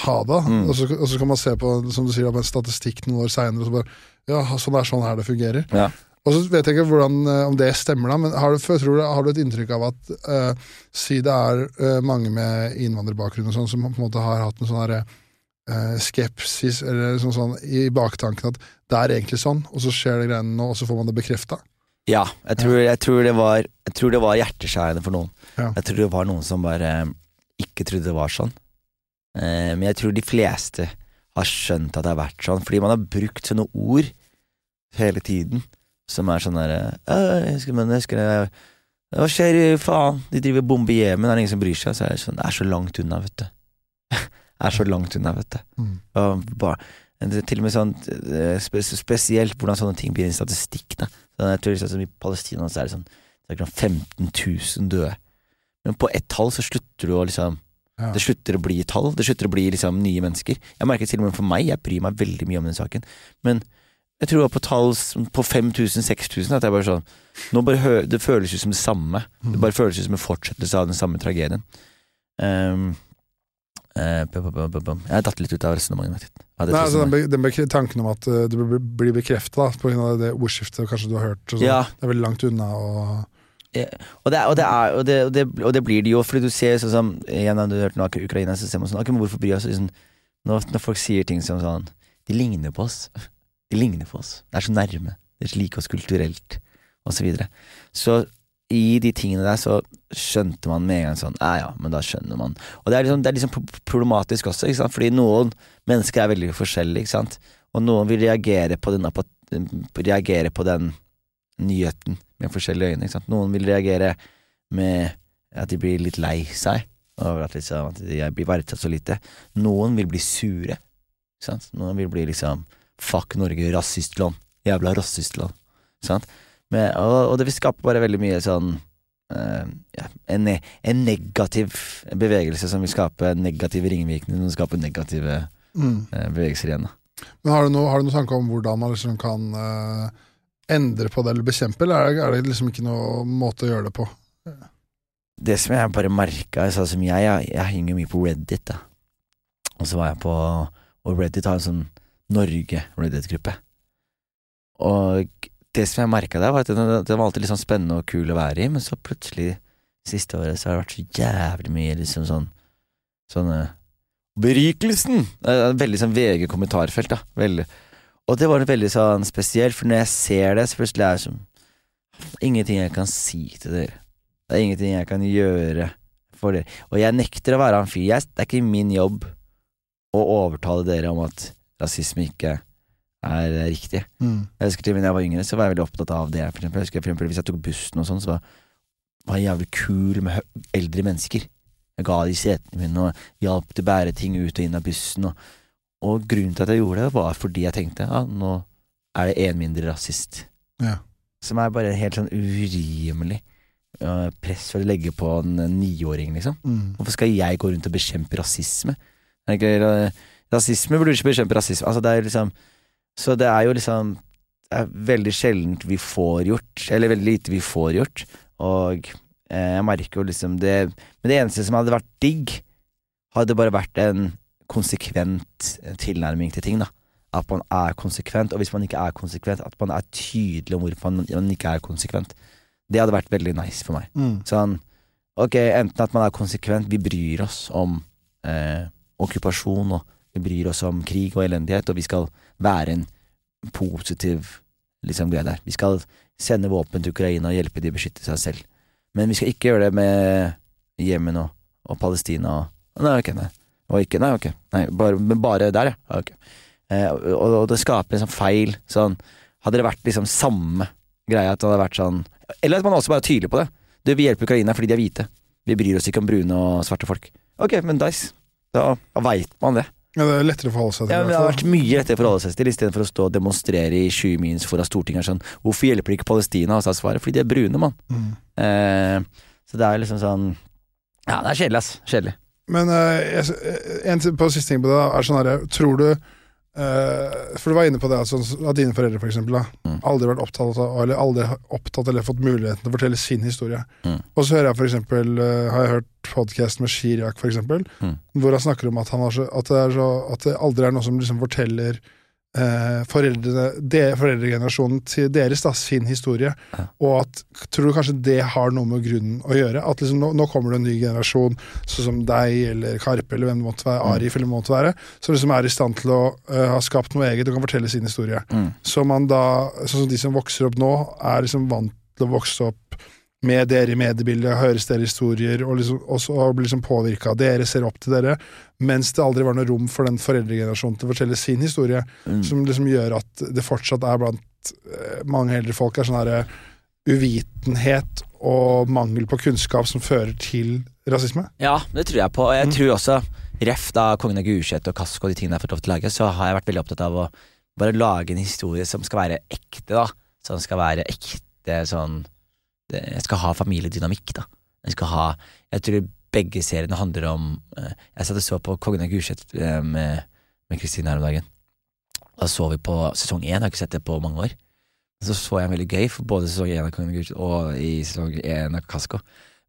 ha det, Mm. og, så, og så kan man se på som du sier, på en statistikk noen år seinere, og så bare Ja, sånn er sånn her det fungerer. Ja. Og så vet jeg ikke hvordan, eh, om det stemmer, da, men har du, det- har du et inntrykk av at uh, si det er uh, mange med innvandrerbakgrunn og sånn, som på en måte har hatt en sånn herre skepsis eller sånn, sånn i baktanken at det er egentlig sånn, og så skjer det greiene nå, og så får man det bekrefta. Ja, jeg tror, jeg tror, det, var, jeg tror det var hjerteskjærende for noen. Ja. Jeg tror det var noen som bare eh, ikke trodde det var sånn. Eh, men jeg tror de fleste har skjønt at det har vært sånn, fordi man har brukt sånne ord hele tiden som er sånn derre «Øh, jeg husker, men jeg husker det, Hva skjer, faen? De driver og bomber Jemen, er det ingen som bryr seg? Så er det sånn, det er så langt unna, vet du. Er så langt unna, vet du. Mm. Og bare, til og med sånn eh, Spesielt hvordan sånne ting blir en statistikk. Så jeg tror liksom, I Palestina så er det sånn det er sånn 15 000 døde. Men på ett tall så slutter du å liksom Ja. Det slutter å bli tall. Det slutter å bli liksom nye mennesker. Jeg merker til og med for meg, jeg bryr meg veldig mye om den saken. Men jeg tror det var på tall på 5000-6000 at jeg bare sånn Nå bare Det føles jo som det samme. Det bare føles jo som en fortsettelse av den samme tragedien. Um, Jeg har datt litt ut av resonnementet mitt. Ja, Nei, altså, den, den tanken om at uh, du blir, bekrefta av det ordskiftet kanskje du har hørt, sånn. ja, det er veldig langt unna. Og, og det, og, det er, og, det, og, det, blir det jo, fordi du ser sånn som Igjen, du hørte noe om Ukraina, så ser man sånn Ok, hvorfor bryr oss? Liksom, når, når folk sier ting som sånn De ligner på oss. De ligner på oss. Det er så nærme. Det er like oss kulturelt, og så videre. Så i de tingene der så skjønte man med en gang sånn Ja ja, men da skjønner man. Og det er liksom, det er liksom problematisk også, ikke sant? fordi noen mennesker er veldig forskjellige, ikke sant. Og noen vil reagere på den, reagere på den nyheten med forskjellige øyne. Ikke sant? Noen vil reagere med at de blir litt lei seg over at, liksom, at de blir verdsatt så lite. Noen vil bli sure. Ikke sant? Noen vil bli liksom Fuck Norge, rasistland. Jævla rasistland. Sant? Men, og, og det vil skape bare veldig mye sånn ja, en, en negativ bevegelse som vil skape negative ringvirkninger som skaper negative mm. eh, bevegelser igjen. Da. Men har du, noe, har du noen tanke om hvordan man liksom kan uh, endre på det eller bekjempe, eller er det, er det liksom ikke noen måte å gjøre det på? Det som jeg bare merka, sånn som jeg, jeg, jeg henger mye på Reddit, da. Og så var jeg på Og Reddit har en sånn Norge-Reddit-gruppe. Og det som jeg merka der, var at det, den var alltid litt sånn spennende og kul å være i, men så plutselig, siste året, så har det vært så jævlig mye liksom sånn Sånne Berikelsen! Det er et Veldig sånn VG-kommentarfelt, da. Veldig. Og det var veldig sånn spesielt, for når jeg ser det, så plutselig er det som Ingenting jeg kan si til dere. Det er ingenting jeg kan gjøre for dere. Og jeg nekter å være han fyr. Det er ikke min jobb å overtale dere om at rasisme ikke er eh, riktig. Mm. Jeg husker til da jeg var yngre, så var jeg veldig opptatt av det. For eksempel, jeg husker for eksempel, Hvis jeg tok bussen og sånn, så var, var jeg jævlig kul med eldre mennesker. Jeg ga de setene mine og hjalp til å bære ting ut og inn av bussen. Og, og grunnen til at jeg gjorde det, var fordi jeg tenkte ja, nå er det en mindre rasist. Ja. Som er bare helt sånn urimelig Press press å legge på en niåring, liksom. Mm. Hvorfor skal jeg gå rundt og bekjempe rasisme? Er ikke, rasisme burde ikke bekjempe rasisme. Altså, det er liksom Så det er jo liksom Det er veldig sjeldent vi får gjort, eller veldig lite vi får gjort. Og eh, jeg merker jo liksom det Men det eneste som hadde vært digg, hadde bare vært en konsekvent tilnærming til ting, da. At man er konsekvent, og hvis man ikke er konsekvent, at man er tydelig om hvorfor man, man ikke er konsekvent. Det hadde vært veldig nice for meg. Mm. Sånn, ok, enten at man er konsekvent, vi bryr oss om eh, okkupasjon, og vi bryr oss om krig og elendighet, og vi skal være en positiv liksom, greie der. Vi skal sende våpen til Ukraina og hjelpe de å beskytte seg selv. Men vi skal ikke gjøre det med Jemen og, og Palestina og Nei, ok, nei. Og ikke, nei, ok. Nei, bare, men bare der, ja. Okay. Eh, og, og det skaper en sånn feil sånn Hadde det vært liksom samme greia, at det hadde vært sånn Eller at man også bare er tydelig på det. Du, vi hjelper Ukraina fordi de er hvite. Vi bryr oss ikke om brune og svarte folk. Ok, men dice. Da, veit man det. Ja, det er lettere å forholde seg til. Ja, Det har vært mye lettere å forholde seg til istedenfor å stå og demonstrere i Skyemyens foran Stortinget. Sånn, Hvorfor hjelper ikke Palestina? Og så er svaret fordi de er brune, mann. Mm. Eh, så det er liksom sånn Ja, det er kjedelig, ass. Kjedelig. Men eh, jeg, eh, en på siste ting på det, er sånn herre Tror du eh, For du var inne på det at, sånn, at dine foreldre for eksempel, da, Mm. aldri vært opptatt av Eller aldri opptatt eller fått muligheten til å fortelle sin historie. Mm. Og så hører jeg for eksempel uh, Har jeg hørt podkast med Chirag, for eksempel, Mm. hvor han snakker om at, han har så, at, det er så, at det aldri er noen som liksom forteller eh, foreldrene, de, foreldregenerasjonen til deres da, sin historie. Ja. Og at tror du kanskje det har noe med grunnen å gjøre? At liksom, nå, nå kommer det en ny generasjon, sånn som deg eller Karpe eller hvem det måtte være, Mm. Arif eller hvem det måtte være, som liksom er i stand til å uh, ha skapt noe eget og kan fortelle sin historie. Mm. Så man da, sånn som de som vokser opp nå, er liksom vant til å vokse opp med dere i mediebildet, høres deres historier, og, liksom, og blir liksom påvirka av dere, ser opp til dere, mens det aldri var noe rom for den foreldregenerasjonen til å fortelle sin historie, Mm. som liksom gjør at det fortsatt er blant eh, mange eldre folk er sånn herre uvitenhet og mangel på kunnskap som fører til rasisme. Ja, det tror jeg på. Og jeg Mm. tror også, ref da Kongen av Gulset og Kasko og de tingene jeg har fått lov til å lage, så har jeg vært veldig opptatt av å bare lage en historie som skal være ekte, da. Som skal være ekte sånn det, Jeg skal ha familiedynamikk, da. Jeg skal ha Jeg tror begge seriene handler om eh, Jeg satt og så på Kongen av Gulset eh, med med Kristine her om dagen. Da så vi på sesong én, jeg har ikke sett det på mange år. Så så jeg en veldig gøy, for både sesong én av Kongen av Gulset og i sesong én av Kasko.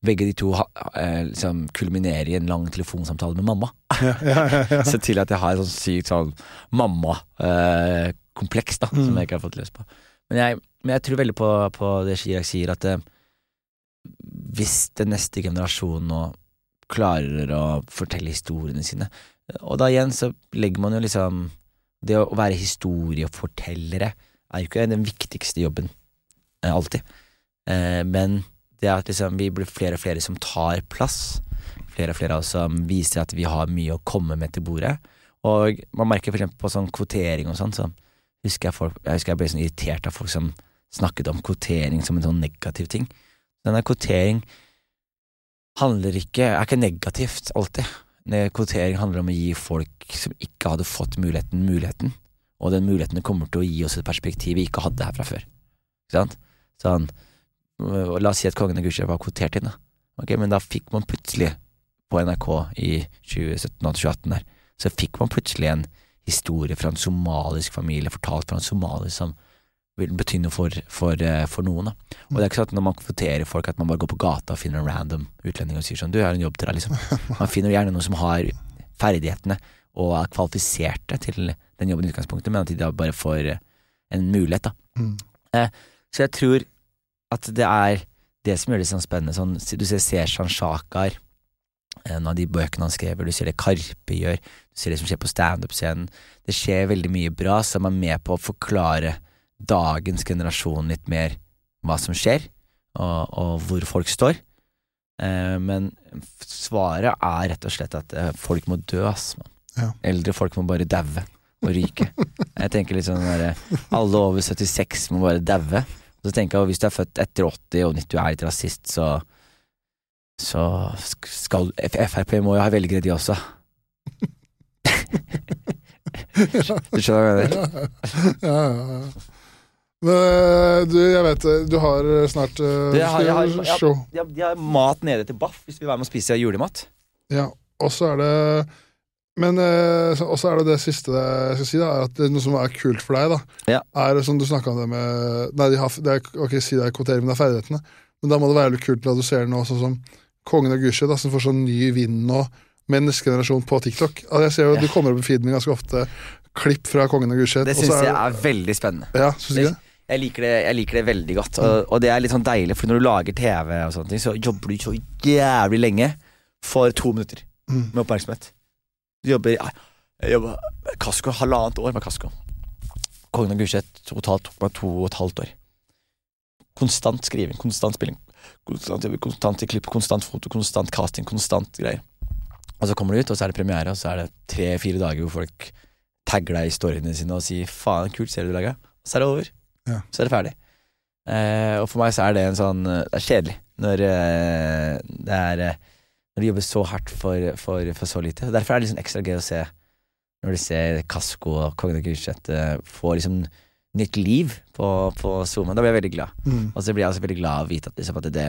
Begge de to eh, liksom kulminerer i en lang telefonsamtale med mamma. Ja, ja, ja. Så til at jeg har et sånn sykt sånn mamma-kompleks, da, som Mm. jeg ikke har fått løs på. Men jeg, men jeg tror veldig på, på det Chirag sier, at eh, hvis den neste generasjonen nå klarer å fortelle historiene sine Og da igjen så legger man jo liksom Det å være historiefortellere er jo ikke den viktigste jobben, eh, alltid. Eh, men det at liksom vi blir flere og flere som tar plass, flere og flere som viser at vi har mye å komme med til bordet. Og man merker for eksempel på sånn kvotering og sånn, så husker jeg, folk, jeg husker jeg ble sånn irritert av folk som snakket om kvotering som en sånn negativ ting. Denne kvotering handler ikke, er ikke negativt alltid. Kvotering handler om å gi folk som ikke hadde fått muligheten, muligheten. Og den muligheten kommer til å gi oss et perspektiv vi ikke hadde her fra før. Ikke sant? Sånn, la oss si at kongen av Gudskjelov var kvotert inn, da. Ok, men da fikk man plutselig, på NRK i 2017 og 2018 der, så fikk man plutselig en historie fra en somalisk familie, fortalt fra en somalier som vil bety noe for, for, eh, for noen. Da. Og det er ikke sånn at når man kvoterer folk, at man bare går på gata og finner en random utlending og sier sånn, du jeg har en jobb til deg, liksom. Man finner gjerne noen som har ferdighetene og er kvalifiserte til den jobben i utgangspunktet, men at de da bare får eh, en mulighet, da. Mm. Så jeg tror at det er det som gjør det sånn spennende. Sånn, du ser Seshan Shakar, en av de bøkene han skrev, du ser det Karpe gjør, du ser det som skjer på standup-scenen. Det skjer veldig mye bra som er med på å forklare dagens generasjon litt mer hva som skjer, og, og hvor folk står. Eh, men svaret er rett og slett at eh, folk må dø, ass. Ja. Eldre folk må bare daue og ryke. Jeg tenker litt sånn derre Alle over 76 må bare daue. Så tenker jeg at hvis du er født etter 80 og du er litt rasist, så så skal Frp må jo ha velgere, de også. Du skjønner hva jeg mener? ja, ja, ja. Men eh, du, jeg vet det, du har eh, snart uh, jeg har- jeg har- show. De har, har mat nede til Baff hvis vi vil være med og spise julemat. Ja, og så er det Men eh, så- også er det det siste jeg skal si, da, at det noe som er kult for deg, da. Ja. Er som du snakka om det med Nei, de har, det er, ok, si det er kvotering, men det er ferdighetene. Men da må det være litt kult at du ser noe sånn som Kongen av Gushet, da, som får sånn ny vind nå, med neste generasjon på TikTok. Altså, jeg ser jo Ja. Du kommer opp i feeden min ganske ofte klipp fra Kongen av Gusjet. Det syns jeg er veldig spennende. Ja, synes ikke det? Jeg liker det, jeg liker det veldig godt, og, og det er litt sånn deilig, for når du lager TV og sånne ting, så jobber du så jævlig lenge for to minutter Mm. med oppmerksomhet. Du jobber Jeg jobba Kasko halvannet år med Kasko. Kongen av Gulset totalt tok meg to og et halvt år. Konstant skriving, konstant spilling. Konstant, jobbe, konstant i klipp, konstant foto, konstant casting, konstant greier. Og så kommer du ut, og så er det premiere, og så er det tre-fire dager hvor folk tagger deg i storyene sine og sier 'faen, kult serie du laga', og så er det over. Ja. Så er det ferdig. Eh, og for meg så er det en sånn eh, Det er kjedelig når eh, det er eh, Når du jobber så hardt for, for, for så lite. Derfor er det liksom ekstra gøy å se når du ser Kasko og Kongen av Gulset få liksom nytt liv på, på Zoom. Da blir jeg veldig glad. Mm. Og så blir jeg også veldig glad av å vite at, liksom, at det,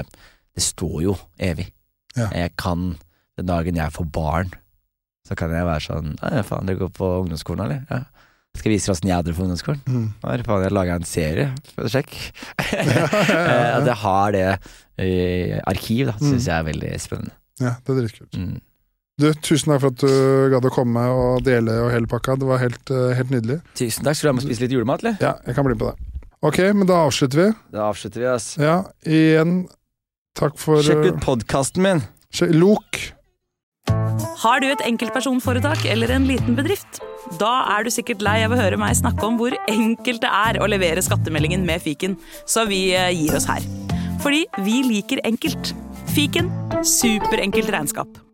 det står jo evig. Ja. Jeg kan Den dagen jeg får barn, så kan jeg være sånn Ja, faen, dere går på ungdomsskolen, eller? Ja. Skal jeg vise dere åssen jeg hadde det på ungdomsskolen? Mm. Her, faen, jeg laga en serie. Sjekk. ja. At jeg har det i arkiv, da, Mm. jeg er veldig spennende. ja, det er dritkult. Mm. Du, tusen takk for at du gadd å komme og dele og hele pakka. Det var helt, eh, helt nydelig. Tusen takk. Skal du ha med å spise litt julemat, eller? Ja, jeg kan bli med på det. Ok, men da avslutter vi. Da avslutter vi, ass. Ja, igjen takk for Sjekk eh, ut podkasten min. Lok. Har du et enkeltpersonforetak eller en liten bedrift? Da er du sikkert lei av å høre meg snakke om hvor enkelt det er å levere skattemeldingen med fiken, så vi eh, gir oss her. Fordi vi liker enkelt. Fiken superenkelt regnskap.